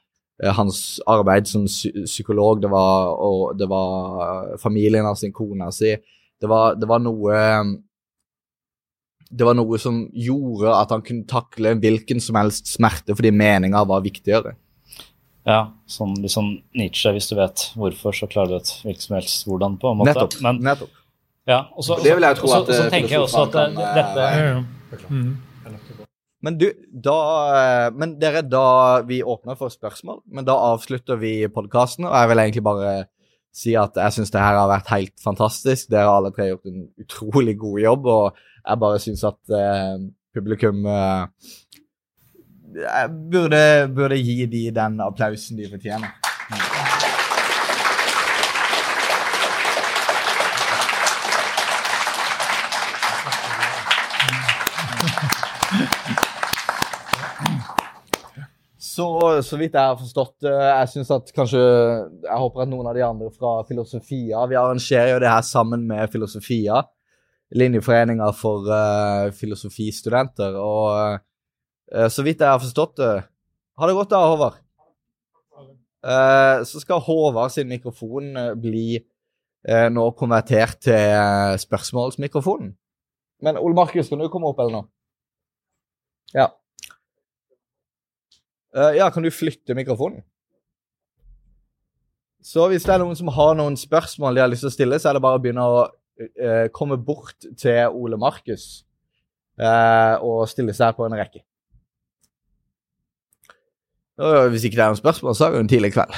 hans arbeid som psykolog, det var, og det var uh, familien av sin kona si. Det var, det var noe det var noe som gjorde at han kunne takle hvilken som helst smerte fordi meninga var viktigere. Ja, sånn liksom Nietzsche, hvis du vet hvorfor, så klarer du et hvilket som helst hvordan, på en måte. Nettopp. Men, nettopp. ja, og så, Det vil jeg tro at så- at, så eh, tenker jeg også at kan, dette Ja, ja. Mm. Men du, da eh, Men dere, da vi åpner for spørsmål, men da avslutter vi podkasten, og jeg vil egentlig bare si at jeg syns det her har vært helt fantastisk. Dere har alle tre gjort en utrolig god jobb, og jeg bare syns at eh, publikum eh, burde, burde gi de den applausen de fortjener. Så, så vidt jeg har forstått det, jeg synes at kanskje Jeg håper at noen av de andre fra Filosofia Vi arrangerer jo det her sammen med Filosofia, linjeforeninga for uh, filosofistudenter. Og uh, så vidt jeg har forstått det Ha det godt da, Håvard. Eh, så skal Håvard sin mikrofon eh, bli eh, nå konvertert til eh, spørsmålsmikrofonen. Men Ole Markus, kan du komme opp eller noe? Ja. Eh, ja, kan du flytte mikrofonen? Så hvis det er noen som har noen spørsmål de har lyst til å stille, så er det bare å begynne å uh, komme bort til Ole Markus uh, og stille seg på en rekke. Hvis ikke det er noen spørsmål, så er det en tidlig kveld.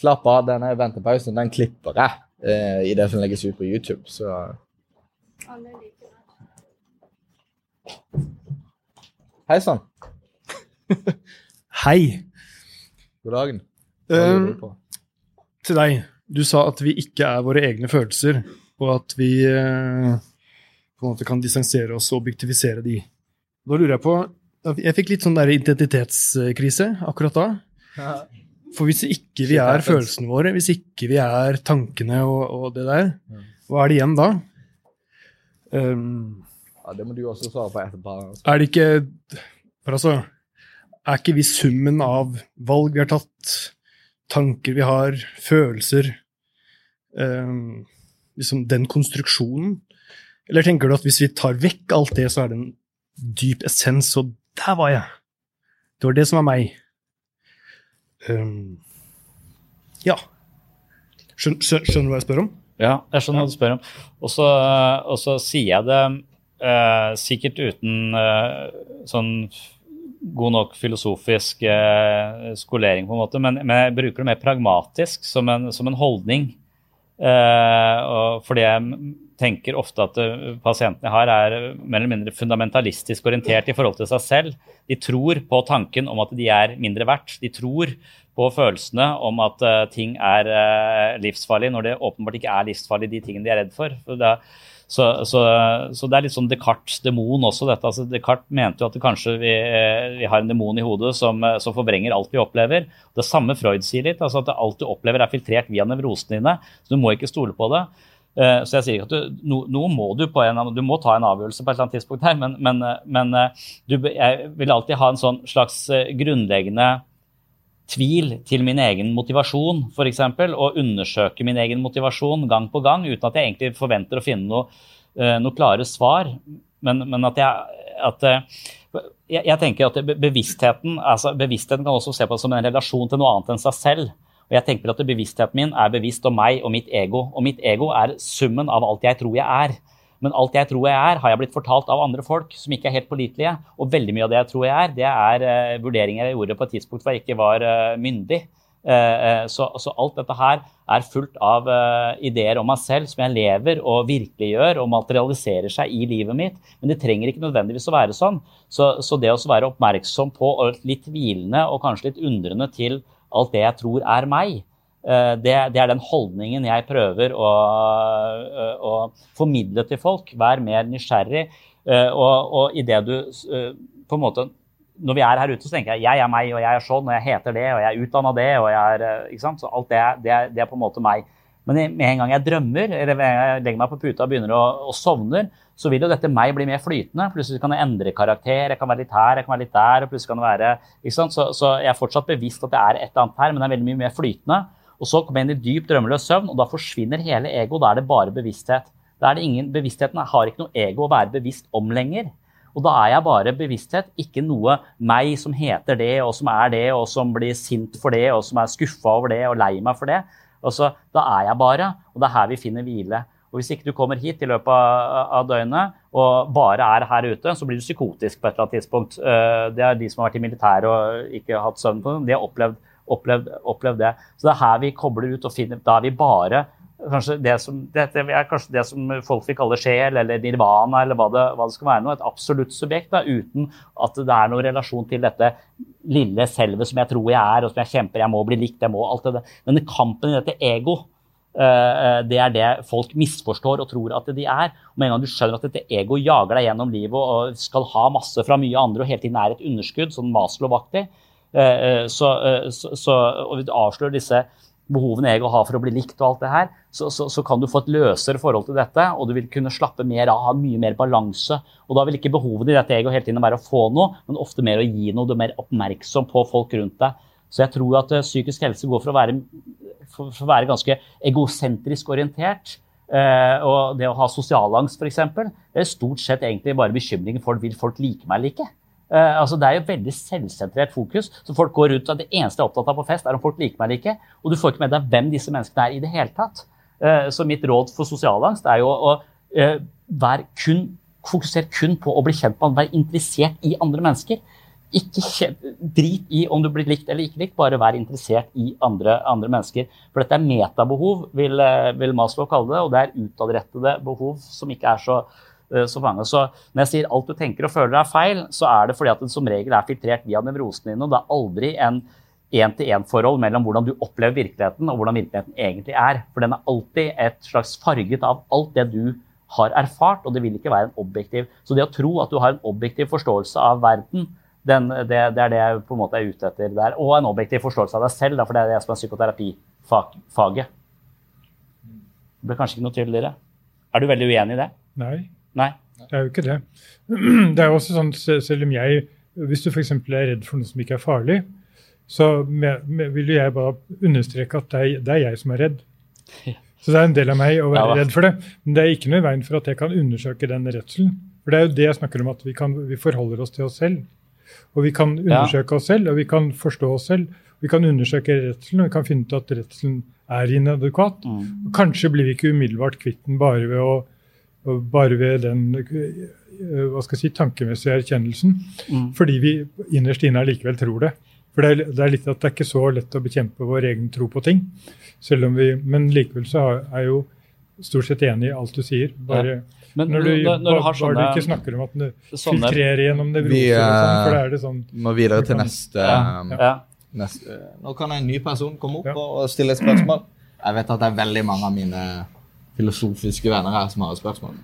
Slapp av, denne ventepausen den klipper jeg eh, i det som legges ut på YouTube, så Hei sann. Hei. God dagen. Hva lurer du på? til deg. Du sa at vi ikke er våre egne følelser, og at vi eh, på en måte kan distansere oss og objektifisere de. Da lurer jeg på Jeg fikk litt sånn der identitetskrise akkurat da. For hvis ikke vi er følelsene våre, hvis ikke vi er tankene og, og det der, hva er det igjen da? Um, Ja, Det må du også svare på etterpå. altså. er det ikke For altså, er ikke vi summen av valg vi har tatt, tanker vi har, følelser um, Liksom den konstruksjonen? Eller tenker du at hvis vi tar vekk alt det, så er det en dyp essens, og der var jeg? Det var det som var meg. Um, ja. Skjønner, skjønner du hva jeg spør om? Ja, jeg skjønner hva du spør om. Og så, sier jeg det uh, sikkert uten uh, sånn god nok filosofisk eh, skolering, på en måte, men, men jeg bruker det mer pragmatisk, som en, som en holdning. Eh, fordi jeg tenker ofte at eh, pasientene har, er mer eller mindre fundamentalistisk orientert i forhold til seg selv. De tror på tanken om at de er mindre verdt. De tror på følelsene om at eh, ting er livsfarlig, når det åpenbart ikke er livsfarlig, de tingene de er redd for. så, så, så, det er litt sånn Descartes' demon også. dette. Altså, Descartes mente jo at kanskje vi, eh, vi, har en demon i hodet som, eh, som, forvrenger alt vi opplever. Det samme Freud sier litt. altså At alt du opplever er filtrert via nevrosene dine. Så du må ikke stole på det. Uh, så jeg sier ikke at du, Nå må du på en, du må ta en avgjørelse på et eller annet tidspunkt her, men, men, men du, jeg vil alltid ha en sånn slags grunnleggende tvil til min egen motivasjon, f.eks., og undersøke min egen motivasjon gang på gang, uten at jeg egentlig forventer å finne noe, noe klare svar. Men, men at jeg, at jeg, jeg tenker at bevisstheten, altså bevisstheten kan også se på som en relasjon til noe annet enn seg selv. Og jeg tenker at Bevisstheten min er bevisst om meg og mitt ego. Og mitt ego er summen av alt jeg tror jeg er. Men alt jeg tror jeg er, har jeg blitt fortalt av andre folk som ikke er helt pålitelige. Og veldig mye av det jeg tror jeg er, det er uh, vurderinger jeg gjorde på et tidspunkt hvor jeg ikke var uh, myndig. Uh, så, så, alt dette her er fullt av ideer om meg selv som jeg lever og virkeliggjør og materialiserer seg i livet mitt. Men det trenger ikke nødvendigvis å være sånn. Så, så det å være oppmerksom på og litt hvilende og kanskje litt undrende til alt det jeg tror er meg, det, det, er den holdningen jeg prøver å, å, formidle til folk. Vær mer nysgjerrig. Og, og i det du på en måte Når vi er her ute, så tenker jeg jeg er meg, og jeg er sånn, og jeg heter det, og jeg er utdanna det, og jeg er ikke sant? Så alt det, det, det er på en måte meg. Men med en gang jeg drømmer, eller en gang jeg legger meg på puta og begynner å, å sovner, så vil jo dette meg bli mer flytende. Plutselig kan jeg endre karakter. Jeg kan være litt her, jeg kan være litt der. og plutselig kan det være, ikke sant? Så, så jeg er fortsatt bevisst at det er et eller annet her, men det er veldig mye mer flytende. Og så kommer jeg inn i dyp drømmeløs søvn, og da forsvinner hele ego. Da er det bare bevissthet. Da er det ingen, Bevisstheten har ikke noe ego å være bevisst om lenger. Og da er jeg bare bevissthet, ikke noe meg som heter det, og som er det, og som blir sint for det, og som er skuffa over det og lei meg for det. Altså, da er jeg bare, og det er her vi finner hvile. Og Hvis ikke du kommer hit i løpet av, døgnet og bare er her ute, så blir du psykotisk på et eller annet tidspunkt. Det er de som har vært i militæret og ikke hatt søvn på dem, De har opplevd opplevd, opplevd, det. Så det er her vi kobler ut og finner Da er vi bare kanskje det som, det er kanskje det som folk vil kalle sjel eller nirvana, eller hva det, hva det skal være. noe, Et absolutt subjekt, da, uten at det er noen relasjon til dette lille selvet som jeg tror jeg er, og som jeg kjemper, jeg må bli likt, jeg må alt det der. Denne kampen i dette ego, det er det folk misforstår og tror at de er. Og med en gang du skjønner at dette ego jager deg gjennom livet og skal ha masse fra mye andre og hele tiden er et underskudd, sånn Maslow-aktig, så, så, så, og vi avslører disse behovene ego har for å bli likt og alt det her, så, så, så, kan du få et løsere forhold til dette, og du vil kunne slappe mer av, ha mye mer balanse. Og da vil ikke behovet i dette ego hele tiden være å få noe, men ofte mer å gi noe. Du er mer oppmerksom på folk rundt deg. Så jeg tror at psykisk helse går for å være, for, for å være ganske egosentrisk orientert. Uh, og det å ha sosialangst, f.eks., det er stort sett egentlig bare bekymringen for vil folk like meg eller ikke. Uh, altså det er jo veldig selvsentrert fokus. så folk går rundt, og Det eneste jeg er opptatt av på fest, er om folk liker meg eller ikke. Og du får ikke med deg hvem disse menneskene er i det hele tatt. Uh, så mitt råd for sosialangst er jo å uh, være kun, fokusere kun på å bli kjent med være interessert i andre mennesker. Ikke drit i om du blir likt eller ikke likt, bare vær interessert i andre, andre mennesker. For dette er metabehov, vil, vil Maslow kalle det, og det er utadrettede behov som ikke er så så mange. Så når jeg sier alt du tenker og føler er feil, så er det fordi at det som regel er filtrert via nevrosene dine. og Det er aldri en én-til-én-forhold mellom hvordan du opplever virkeligheten og hvordan virkeligheten egentlig er. For den er alltid et slags farget av alt det du har erfart, og det vil ikke være en objektiv. Så det å tro at du har en objektiv forståelse av verden, Den, det, det, er det jeg på en måte er ute etter der. Og en objektiv forståelse av deg selv, da, for det er det som er psykoterapifaget. Det ble kanskje ikke noe tydeligere. Er du veldig uenig i det? Nei. Nei. Det er jo ikke det. Det er også sånn, selv om jeg Hvis du f.eks. er redd for noe som ikke er farlig, så med, med, vil jeg bare understreke at det er, det er, jeg som er redd. Så det er en del av meg å være redd for det. Men det er ikke noe i veien for at jeg kan undersøke den redselen. For det er jo det jeg snakker om, at vi, kan, vi forholder oss til oss selv. Og vi kan undersøke oss selv, og vi kan forstå oss selv. Vi kan undersøke redselen, og vi kan finne ut at redselen er inadekvat. Mm. Kanskje blir vi ikke umiddelbart kvitt den bare ved, å, bare ved den eh, hva skal jeg si, tankemessige erkjennelsen. Mm. Fordi vi innerst inne likevel tror det. For det er, det er, litt at det er ikke så lett å bekjempe vår egen tro på ting. Selv om vi, Men likevel så er jeg jo stort sett enig i alt du sier. Bare ja. Men, når, du, når, når du har sånne, du ikke snakker om at du sånne, filtrerer gjennom nevroser vi, sånn, for det er det sånn Må videre til neste, ja, ja. neste, Nå kan en ny person komme opp og stille et spørsmål. Jeg vet at det er veldig mange av mine filosofiske venner her som har et spørsmål.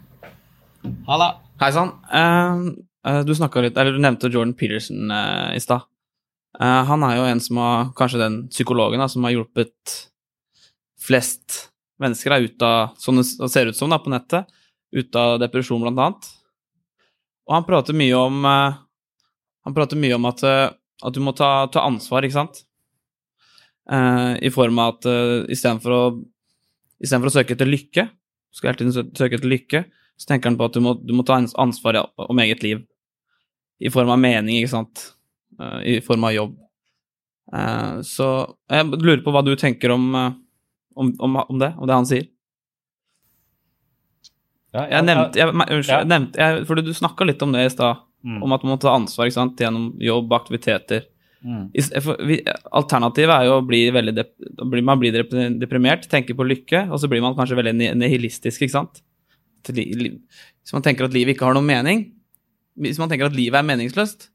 Halla. Hei sann. Uh, du, litt, du nevnte Jordan Peterson uh, i stad. Uh, han er jo en som har, kanskje den psykologen da, som har hjulpet flest mennesker da, ut av, sånn det ser ut som da, på nettet, ut av depresjon, blant annet. Og han prater mye om Han prater mye om at, uh, at du må ta, ta, ansvar, ikke sant? Eh, I form av at uh, istedenfor å Istedenfor å søke etter lykke, skal hele tiden søke etter lykke, så tenker han på at du må, du må ta ansvar om eget liv. I form av mening, ikke sant? Eh, I form av jobb. så jeg lurer på hva du tenker om, om, om, om det, om det han sier. Ja, jeg nevnte, jeg, unnskyld, jeg nevnte jeg, fordi du snakka litt om det i stad, mm. om at man må ta ansvar sant, gjennom jobb, aktiviteter. Mm. Alternativet er jo å bli veldig man blir deprimert, tenker på lykke, og så blir man kanskje veldig nihilistisk, ikke sant? Hvis man tenker at livet ikke har noen mening, hvis man tenker at livet er meningsløst,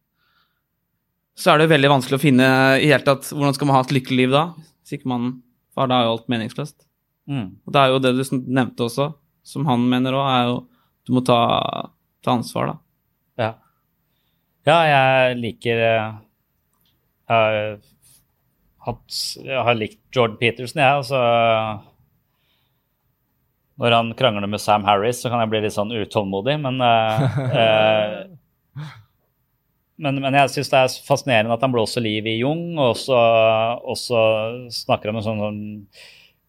så er det veldig vanskelig å finne i hele tatt hvordan skal man ha et lykkelig liv da? Hvis ikke man For da er jo alt meningsløst. Mm. Og det er jo det du nevnte også som han mener òg, er jo du må ta, ta, ansvar, da. Ja. ja, jeg liker Jeg har, hatt, jeg har likt Jordan Peterson, jeg. altså når han krangler med Sam Harris, så kan jeg bli litt sånn utålmodig, men uh, uh, men, men, jeg syns det er fascinerende at han blåser liv i Jung, og så snakker om en sånn, sånn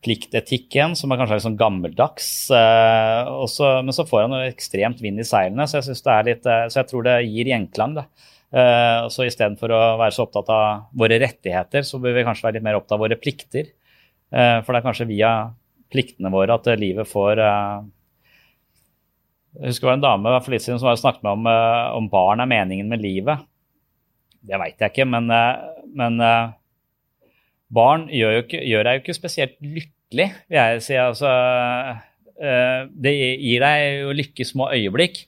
pliktetikk igjen, som er kanskje litt sånn gammeldags. Eh, også, men så får han ekstremt vind i seilene, så jeg, synes det er litt, eh, så jeg tror det gir gjenklang. da. Eh, så istedenfor å være så opptatt av våre rettigheter, så bør vi kanskje være litt mer opptatt av våre plikter. For det er kanskje via pliktene våre at livet får Jeg husker det var en dame for litt siden som snakket med om, om barn er meningen med livet. Det veit jeg ikke, men, men barn gjør, jo ikke, gjør deg jo ikke spesielt lykkelig, vil jeg si. Altså, eh, det gir deg jo lykke små øyeblikk,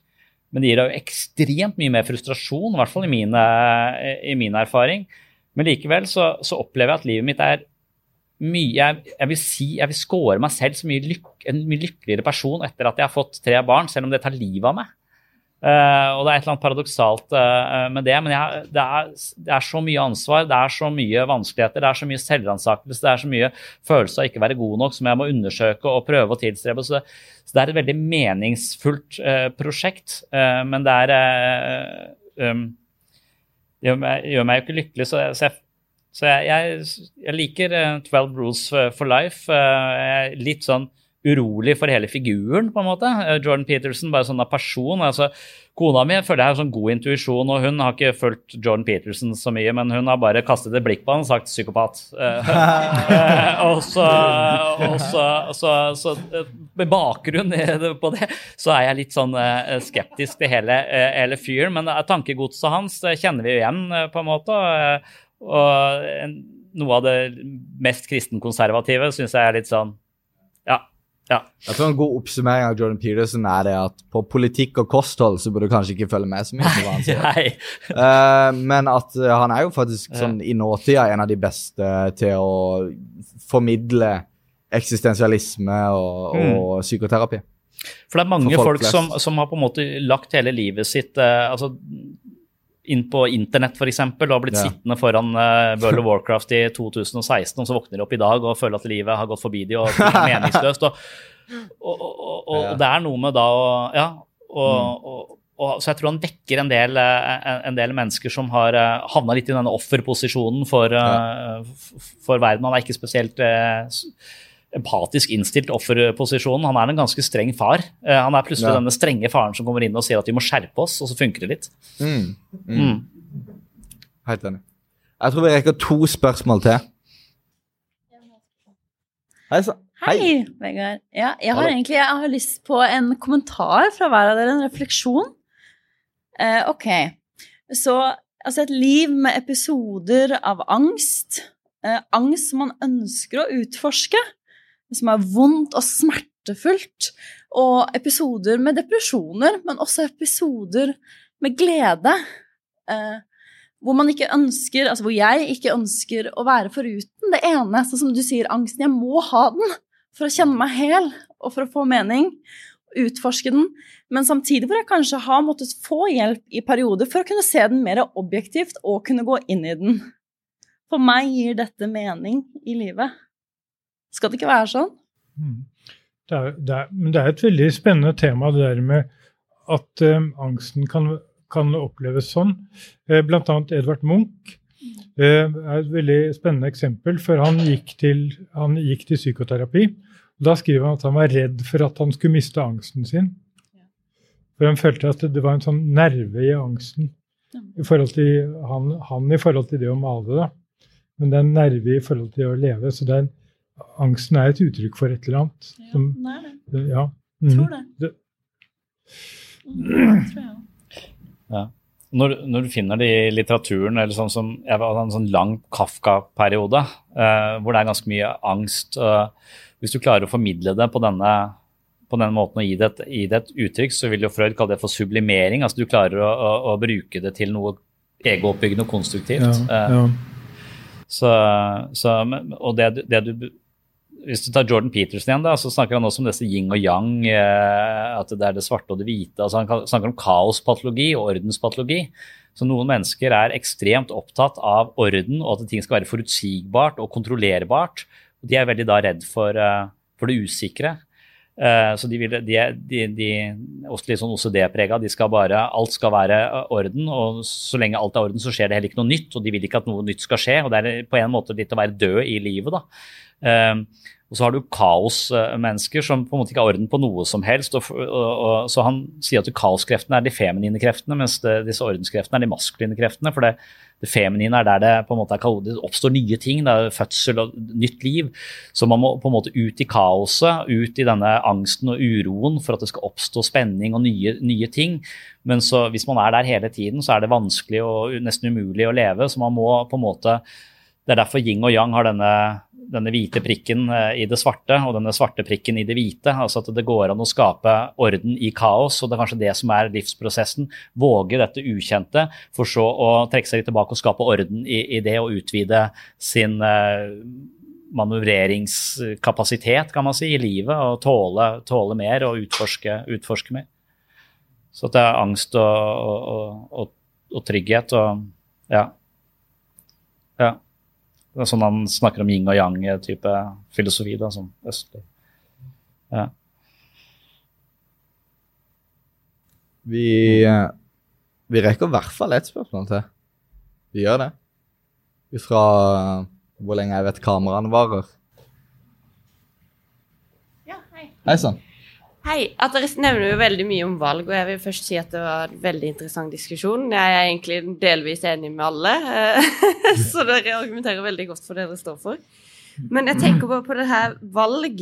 men det gir deg jo ekstremt mye mer frustrasjon, i hvert fall i min, i min erfaring. Men likevel så, så, opplever jeg at livet mitt er mye Jeg, jeg vil si, jeg vil score meg selv som en mye lykkeligere person etter at jeg har fått tre barn, selv om det tar livet av meg. Uh, og det er et eller annet paradoksalt uh, med det, men jeg, det, er, det, er, så mye ansvar, det er så mye vanskeligheter, det er så mye selvransakelse, det er så mye følelse av ikke være god nok som jeg må undersøke og prøve å tilstrebe. Så, så det er et veldig meningsfullt uh, prosjekt, men det er um, det gjør meg, gjør meg, jo ikke lykkelig, så, så, jeg, så jeg, jeg, jeg, liker 12 Rules for Life. litt sånn urolig for hele figuren, på en måte. Eh, Jordan Peterson, bare sånn av person. altså Kona mi føler jeg har sånn god intuisjon, og hun har ikke fulgt Jordan Peterson så mye, men hun har bare kastet et blikk på han og sagt 'psykopat'. Eh, og så, og så, så, så, med bakgrunn på det, så er jeg litt sånn eh, skeptisk til hele, hele fyren. Men tankegodset hans kjenner vi jo igjen, på en måte. Og noe av det mest kristenkonservative syns jeg er litt sånn Ja, ja. Jeg tror En god oppsummering av Jordan Peterson er det at på politikk og kosthold så burde du kanskje ikke følge med så mye. på hva han sier. uh, men at uh, han er jo faktisk sånn i nåtida en av de beste til å formidle eksistensialisme og, mm. og psykoterapi. For det er mange For folk, folk som, som, har på en måte lagt hele livet sitt uh, altså inn på internett f.eks. og har blitt Ja. sittende foran uh, World of Warcraft i 2016, og så våkner de opp i dag og føler at livet har gått forbi de og ting er meningsløst. Og, og, og, og, Ja. det er noe med da å Ja. Mm. så jeg tror han vekker en del, eh, en, en del mennesker som har uh, havna litt i denne offerposisjonen for, uh, for verden. Han er ikke spesielt eh, s- empatisk innstilt offerposisjonen. Han er en ganske streng far. Eh, han er plutselig Ja. denne strenge faren som kommer inn og sier at vi må skjerpe oss, og så funker det litt. Mm. Mm. Mm. Helt enig. Jeg tror vi rekker to spørsmål til. Hei sann. Hei, Vegard. Ja, jeg har egentlig jeg har lyst på en kommentar fra hver av dere, en refleksjon. Eh, ok, så altså et liv med episoder av angst, eh, angst som man ønsker å utforske, som er vondt og smertefullt, og episoder med depresjoner, men også episoder med glede. Eh, hvor man ikke ønsker, altså hvor jeg ikke ønsker å være foruten det ene, sånn som du sier, angsten. Jeg må ha den for å kjenne meg hel og for å få mening, utforske den. Men samtidig hvor jeg kanskje har måttet få hjelp i perioder for å kunne se den mer objektivt og kunne gå inn i den. For meg gir dette mening i livet. Skal det ikke være sånn? Mm. Det er, det er, men det er et veldig spennende tema, det der med at eh, angsten kan, kan oppleves sånn. Eh, blant annet Edvard Munch eh, er et veldig spennende eksempel, for han gikk til, han gikk til psykoterapi. og Da skriver han at han var redd for at han skulle miste angsten sin. For han følte at det var en sånn nerve i angsten i til han, han i forhold til det å male. da. Men det er en nerve i forhold til å leve. Så det er en, angsten er et uttrykk for et eller annet. som- det er det. det- ja. Tror Mhm. det. Mm, Tror jeg. Ja. Når, når du finner det i litteraturen, eller sånn som jeg var en sånn lang Kafka-periode, eh, hvor det er ganske mye angst eh, Hvis du klarer å formidle det på denne, på denne måten og gi det, et, gi det et uttrykk, så vil jo Freud kalle det for sublimering. altså Du klarer å, å, å bruke det til noe egooppbyggende og konstruktivt. Ja, Eh. Så, så, og det, det du hvis du tar Jordan Peterson igjen, da, så snakker han også om disse yin og yang, eh, at det er det svarte og det hvite. altså Han snakker om kaospatologi og ordenspatologi. Så noen mennesker er ekstremt opptatt av orden og at ting skal være forutsigbart og kontrollerbart. De er veldig da redd for, eh, for det usikre. Eh, Så de, vil, de, de, de også litt sånn OCD-prega. De skal bare, alt skal være orden, og så lenge alt er orden, så skjer det heller ikke noe nytt. Og de vil ikke at noe nytt skal skje. Og det er på en måte litt å være død i livet, da. Eh, og så har du kaosmennesker som på en måte ikke har orden på noe som helst. Og, og, og, så han sier at kaoskreftene er de feminine kreftene, mens det, disse ordenskreftene er de maskuline kreftene. For det, det feminine er der det på en måte er det oppstår nye ting. Det er fødsel og nytt liv. Så man må på en måte ut i kaoset, ut i denne angsten og uroen for at det skal oppstå spenning og nye, nye ting. Men så, hvis man er der hele tiden, så er det vanskelig og nesten umulig å leve. Så man må på en måte Det er derfor yin og yang har denne, denne hvite prikken eh, i det svarte og denne svarte prikken i det hvite. altså At det går an å skape orden i kaos. og Det er kanskje det som er livsprosessen. Våge dette ukjente, for så å trekke seg litt tilbake og skape orden i, i det og utvide sin eh, manøvreringskapasitet kan man si, i livet. Og tåle, tåle mer og utforske, utforske mer. Så det er angst og, og, og, og trygghet og ja. ja. Det er sånn han snakker om yin og yang-type filosofi, da, sånn østlig. Ja. Vi, eh, vi rekker i hvert fall ett spørsmål til. Vi gjør det. Ut fra hvor lenge jeg vet kameraene varer. Ja, hei. Hei sann. Hei. At dere nevner jo veldig mye om valg, og jeg vil først si at det var en veldig interessant diskusjon. Jeg er egentlig delvis enig med alle, eh, så dere argumenterer veldig godt for det dere står for. Men jeg tenker bare på det her valg.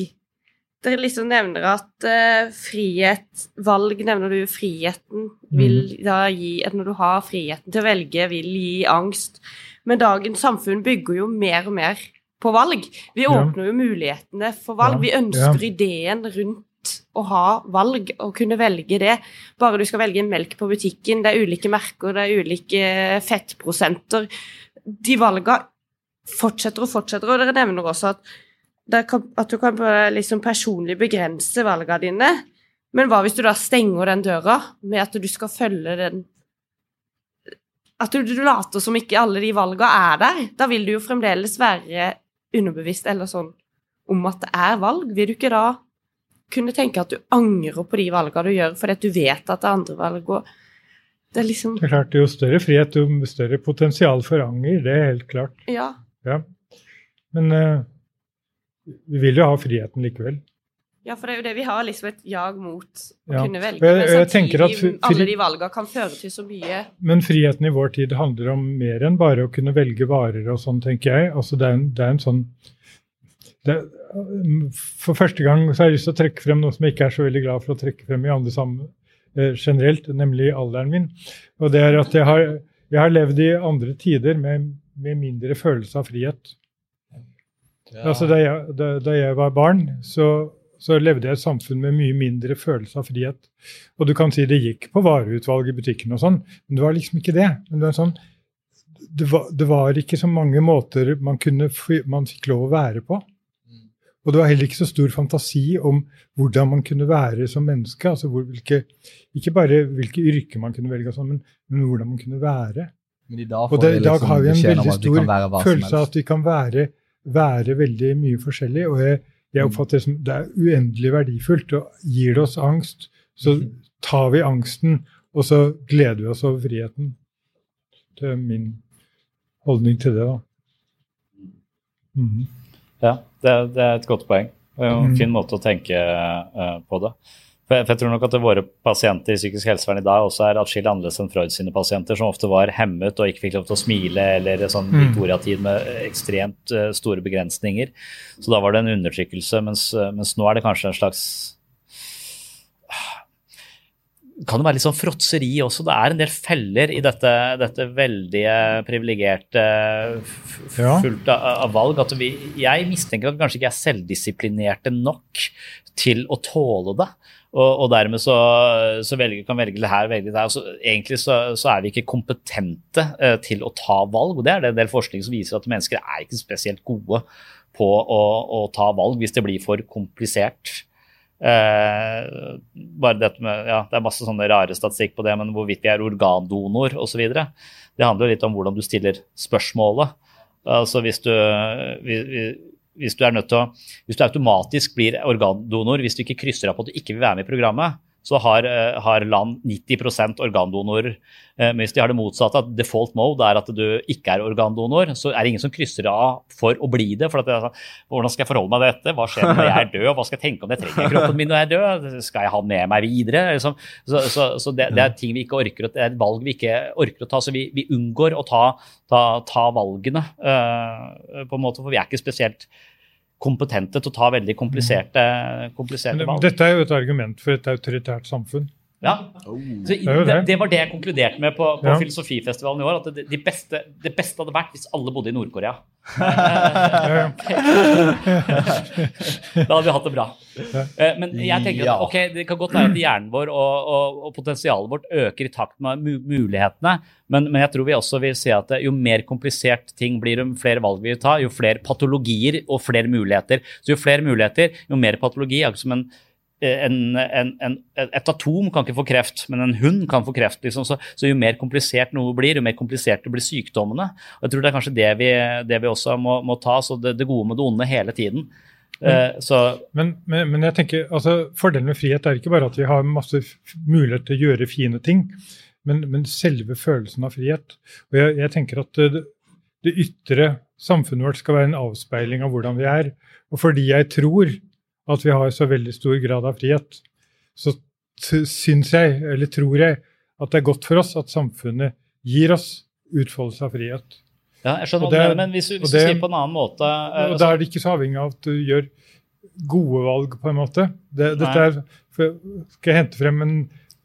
Dere liksom nevner at eh, frihet Valg nevner du friheten vil da gi At når du har friheten til å velge, vil gi angst. Men dagens samfunn bygger jo mer og mer på valg. Vi åpner jo mulighetene for valg. Vi ønsker ideen rundt å ha valg og kunne velge det. Bare du skal velge melk på butikken, det er ulike merker, det er ulike fettprosenter. De valgene fortsetter og fortsetter, og dere nevner også at, kan, at du kan liksom personlig begrense valgene dine. Men hva hvis du da stenger den døra med at du skal følge den at du, du later som ikke alle de valgene er der. Da vil du jo fremdeles være underbevisst eller sånn om at det er valg. Vil du ikke da kunne tenke at du angrer på de valgene du gjør fordi at du vet at det er andre valg? og det er liksom Det er klart, Jo større frihet, jo større potensial for anger. Det er helt klart. Ja. Ja. Men uh, vi vil jo ha friheten likevel. Ja, for det er jo det vi har, liksom et jag mot å Ja. kunne velge. Men samtidig, at alle de valgene kan føre til så mye Men friheten i vår tid handler om mer enn bare å kunne velge varer og sånn, tenker jeg. Altså det er en, det er en sånn det, For første gang så har jeg lyst til å trekke frem noe som jeg ikke er så veldig glad for å trekke frem i andre sammen, eh, generelt, nemlig alderen min. Og det er at jeg har, jeg har levd i andre tider med, med mindre følelse av frihet. Altså da jeg, da, da jeg var barn, så, så levde jeg i et samfunn med mye mindre følelse av frihet. Og du kan si det gikk på vareutvalg i butikken og sånn, men det var liksom ikke det. Men det, var sånn, det, var, det var ikke så mange måter man, kunne, man fikk lov å være på. Og det var heller ikke så stor fantasi om hvordan man kunne være som menneske. altså hvor, hvilke, Ikke bare hvilke yrker man kunne velge, sånn, men, men hvordan man kunne være. Men i dag Og det, i dag liksom har vi en veldig stor følelse av at vi kan være, være veldig mye forskjellig. Og jeg, jeg oppfatter det som det er uendelig verdifullt. Og gir det oss angst, så tar vi angsten, og så gleder vi oss over friheten. Det er min holdning til det, da. Mhm. Ja, det, det er et godt poeng. Og en Mm. fin måte å tenke eh, på det. For jeg, for jeg tror nok at våre pasienter i psykisk helsevern i dag også er atskillig annerledes enn Freud sine pasienter, som ofte var hemmet og ikke fikk lov til å smile, eller sånn Mm. Victoria-tid med ekstremt eh, store begrensninger. Så da var det en undertrykkelse, mens, eh, mens nå er det kanskje en slags kan det være litt sånn fråtseri også. Det er en del feller i dette, dette veldige privilegerte, fullt av, av valg. At vi, jeg mistenker at vi kanskje ikke er selvdisiplinerte nok til å tåle det. Og, og dermed så, så velger, kan velge det her, velge det der. Så egentlig så, så er vi ikke kompetente eh, til å ta valg. Og det er det en del forskning som viser at mennesker er ikke spesielt gode på å, å ta valg hvis det blir for komplisert. Eh, bare dette med, ja, Det er masse sånne rare statistikk på det, men hvorvidt vi er organdonor osv. Det handler jo litt om hvordan du stiller spørsmålet. Altså hvis du, vi- vi- hvis du er nødt til å, hvis du automatisk blir organdonor hvis du ikke krysser av på at du ikke vil være med i programmet, så har, eh, har land 90 organdonorer. Eh, Men hvis de har det motsatte, at default mode er at du ikke er organdonor, så er det ingen som krysser av for å bli det. for at det Hvordan skal jeg forholde meg til dette? Hva skjer når jeg er død? Hva skal jeg tenke om det? Trenger kroppen min når jeg er død? Skal jeg ha den med meg videre? Liksom. Så, så, så det, det er ting vi ikke orker, det er et valg vi ikke orker å ta. Så vi, vi unngår å ta, ta, ta valgene, uh, på en måte, for vi er ikke spesielt kompetente til å ta veldig kompliserte, kompliserte valg. Dette er jo et argument for et autoritært samfunn. Ja. Så Det det, var det jeg konkluderte med på, på Ja. Filosofifestivalen i år. At det, de beste, det beste hadde vært hvis alle bodde i Nord-Korea. da hadde vi hatt det bra. Eh, Men jeg tenker at okay, det kan godt være at hjernen vår og, og, og potensialet vårt øker i takt med mulighetene, men, men jeg tror vi også vil se at jo mer komplisert ting blir, jo flere valg vi vil ta, jo flere patologier og flere muligheter. Så jo flere muligheter, jo mer patologi. Akkurat som en en, en, en, et atom kan ikke få kreft, men en hund kan få kreft. Liksom. Så, så jo mer komplisert noe blir, jo mer komplisert blir sykdommene. Og jeg tror det er kanskje det vi, det vi også må, må ta, så det, det gode med det onde hele tiden. Men, så Men, men, men jeg tenker, altså, fordelen med frihet er ikke bare at vi har masse mulighet til å gjøre fine ting, men, men selve følelsen av frihet. Og jeg, jeg tenker at det, det ytre samfunnet vårt skal være en avspeiling av hvordan vi er. Og fordi jeg tror at vi har så veldig stor grad av frihet, så syns jeg, eller tror jeg, at det er godt for oss at samfunnet gir oss utfoldelse av frihet. ja, jeg skjønner hva du mener, men hvis, du- det, du sier på en annen måte eh, Og da er det ikke så avhengig av at du gjør gode valg, på en måte. Det, dette er, skal jeg hente frem en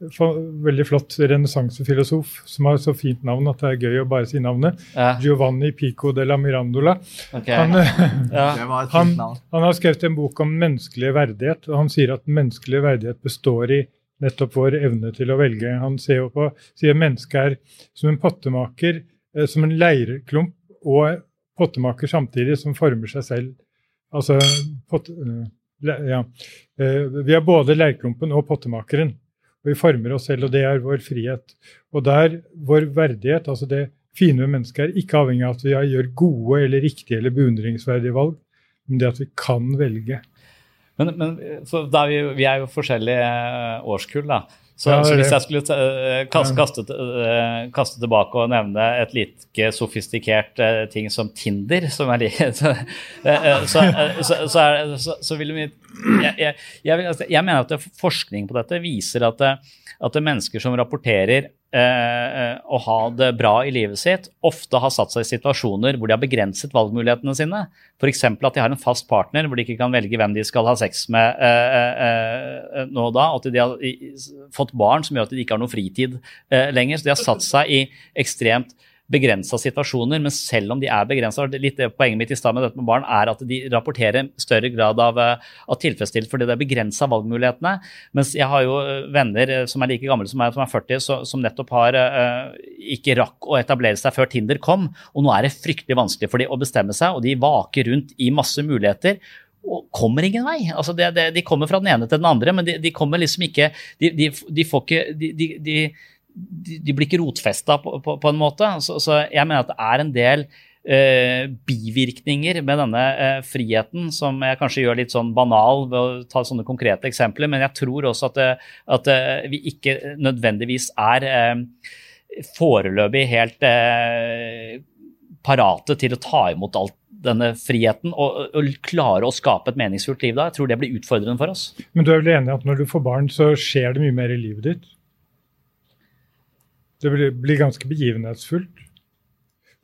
veldig flott renessansefilosof som har så fint navn at det er gøy å bare si navnet. Ja. Giovanni Pico de la Mirandola. Okay. Han, Ja. Det var et han, han har skrevet en bok om menneskelig verdighet, og han sier at menneskelig verdighet består i nettopp vår evne til å velge. Han ser jo på, sier mennesket er som en pottemaker, eh, som en leirklump og pottemaker samtidig, som former seg selv. Altså pott, eh, ja. Eh, Vi er både leirklumpen og pottemakeren. Og vi former oss selv, og det er vår frihet. Og der vår verdighet, altså det fine ved mennesket, er ikke avhengig av at vi gjør gode eller riktige eller beundringsverdige valg, men det at vi kan velge. Men, men vi, vi er jo forskjellige eh, årskull, da. Så, Ja, så hvis jeg skulle uh, kaste, kaste, eh, kaste tilbake og nevne et like sofistikert eh, ting som Tinder, som er like så, eh, eh, så, eh, vil vi jeg, jeg, jeg, jeg mener at forskning på dette viser at, at det mennesker som rapporterer eh, eh, å ha det bra i livet sitt, ofte har satt seg i situasjoner hvor de har begrenset valgmulighetene sine. F.eks. at de har en fast partner hvor de ikke kan velge hvem de skal ha sex med eh, eh, eh, nå og da. At de har fått barn som gjør at de ikke har noe fritid eh, lenger. Så de har satt seg i ekstremt begrensa situasjoner, men selv om de er begrensa Litt det poenget mitt i stad med dette med barn er at de rapporterer større grad av, eh, av tilfredsstillelse fordi det er begrensa valgmulighetene. Mens jeg har jo eh, venner eh, som er like gamle som meg, som er 40, så, som nettopp har ikke rakk å etablere seg før Tinder kom. Og nå er det fryktelig vanskelig for dem å bestemme seg, og de vaker rundt i masse muligheter og kommer ingen vei. Altså det, det, de kommer fra den ene til den andre, men de, de kommer liksom ikke De, de, de får ikke de, de, blir ikke rotfesta på, på, på en måte. Så, så jeg mener at det er en del eh, bivirkninger med denne eh, friheten som jeg kanskje gjør litt sånn banal ved å ta sånne konkrete eksempler, men jeg tror også at, det, at eh, vi ikke nødvendigvis er eh, foreløpig helt eh, parate til å ta imot alt denne friheten og, og klare å skape et meningsfullt liv da. Jeg tror det blir utfordrende for oss. Men du er vel enig at når du får barn, så skjer det mye mer i livet ditt? Det blir, blir ganske begivenhetsfullt.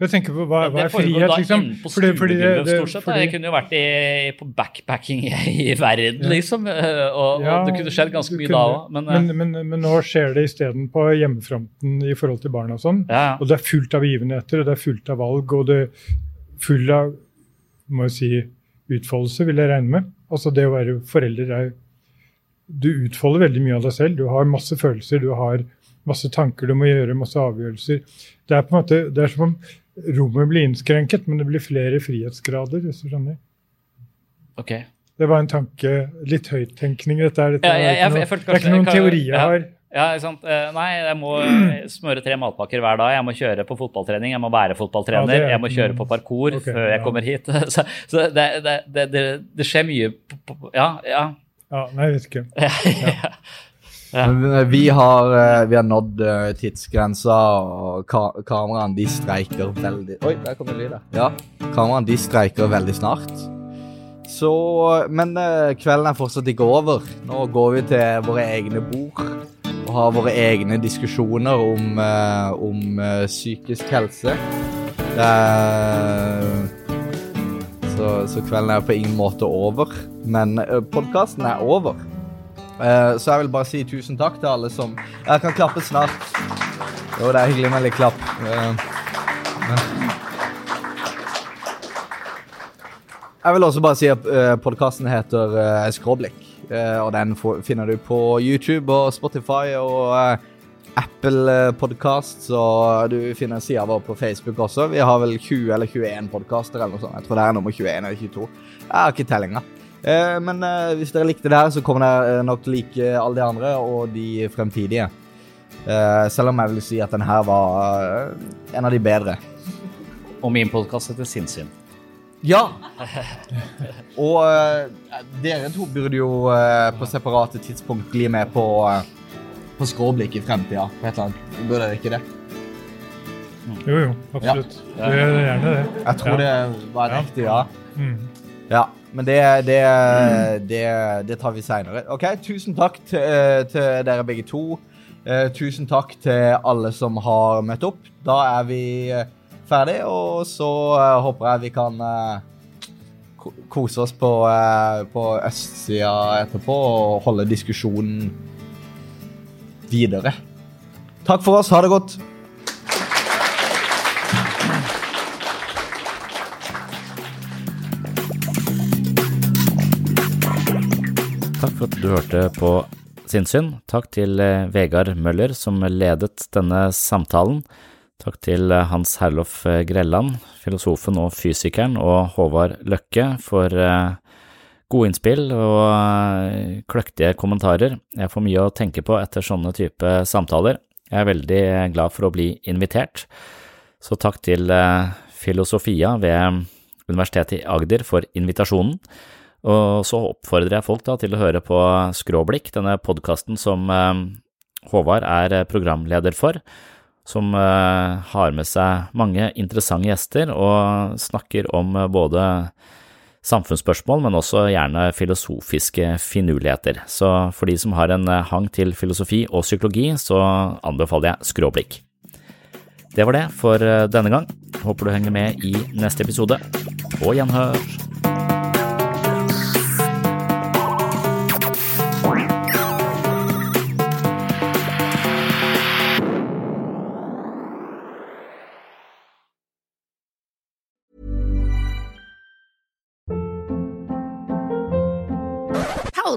Jeg tenker på hva, hva er frihet, liksom? på Fordi- fordi det- det- stort sett. fordi- Jeg kunne jo vært i, på backpacking i, verden, Ja. liksom. eh, Og, Ja, og det kunne skjedd ganske mye kunne- da òg. Men, eh, men, men, men nå skjer det isteden på hjemmefronten i forhold til barn og sånn. Ja. Og det er fullt av begivenheter, og det er fullt av valg, og det er full av må jeg si, utfoldelse, vil jeg regne med. Altså det å være forelder er Du utfolder veldig mye av deg selv. Du har masse følelser, du har masse tanker du må gjøre, masse avgjørelser. Det er på en måte, det er som om rommet blir innskrenket, men det blir flere frihetsgrader, hvis du skjønner. ok. Det var en tanke, litt høyttenkning, dette er. Dette Ja, jeg, jeg, ikke noe- jeg det er ikke noen teori jeg har. Ja, ikke sant? Eh, Nei, jeg må eh, smøre tre matpakker hver dag. Jeg må kjøre på fotballtrening, jeg må være fotballtrener, ja, er- jeg må kjøre på parkour okay, før jeg ja. kommer hit. Så, så det, det, det, det, skjer mye Ja, ja. Ja, nei, jeg vet ikke. Men eh, vi har, eh, vi har nådd eh, tidsgrensa, og ka kameraene de streiker veldig Oi, der kom det lyd. Ja, kameraene de streiker veldig snart. Så Men kvelden er fortsatt ikke over. Nå går vi til våre egne bord og har våre egne diskusjoner om, om psykisk helse. Så, så kvelden er på ingen måte over, men podkasten er over. Eh, så jeg vil bare si tusen takk til alle som Jeg kan klappe snart. Jo, det er hyggelig med litt klapp. Eh, Jeg vil også bare si at uh, podkasten heter uh, Skråblikk. eh, og den finner du på YouTube og Spotify og Apple Podkast. Og du finner sida vår på Facebook også. Vi har vel 20 eller 21 podkaster eller noe sånt. Jeg tror det er nummer 21 eller 22. Jeg har ikke tellinga. Eh, men eh, hvis dere likte det her, så kommer dere eh, nok til å like alle de andre og de fremtidige. Eh, selv om jeg vil si at den her var eh, en av de bedre. Og min podkast heter Sinnsyn. Ja! Og eh, dere to burde jo eh, på separate tidspunkt gli med på, uh, på skråblikk i fremtida. På et eller annet. Burde dere ikke det? Jo, jo, absolutt. Ja. Det er gjerne det. Jeg tror Ja. det var Ja. riktig, ja. Mm. Ja, men det, det, det, det tar vi seinere. OK, tusen takk til, eh, til dere begge to. Eh, tusen takk til alle som har møtt opp. Da er vi eh, ferdig, og så eh, håper jeg vi kan eh, kose oss på, på østsida etterpå og holde diskusjonen videre. Takk for oss. Ha det godt. Takk for at du hørte på Sinnsyn. Takk til eh, Vegard Møller som ledet denne samtalen. Takk til eh, Hans Herlof eh, Grelland, filosofen og fysikeren, og Håvard Løkke for Gode innspill og kløktige kommentarer. Jeg får mye å tenke på etter sånne type samtaler. Jeg er veldig glad for å bli invitert, så takk til Filosofia ved Universitetet i Agder for invitasjonen. Og så oppfordrer jeg folk da til å høre på Skråblikk, denne podkasten som eh, Håvard er programleder for, som har med seg mange interessante gjester og snakker om både samfunnsspørsmål, men også gjerne filosofiske finurligheter. Så for de som har en eh, hang til filosofi og psykologi, så anbefaler jeg skråblikk. Det var det for eh, denne gang. Håper du henger med i neste episode. På gjenhør.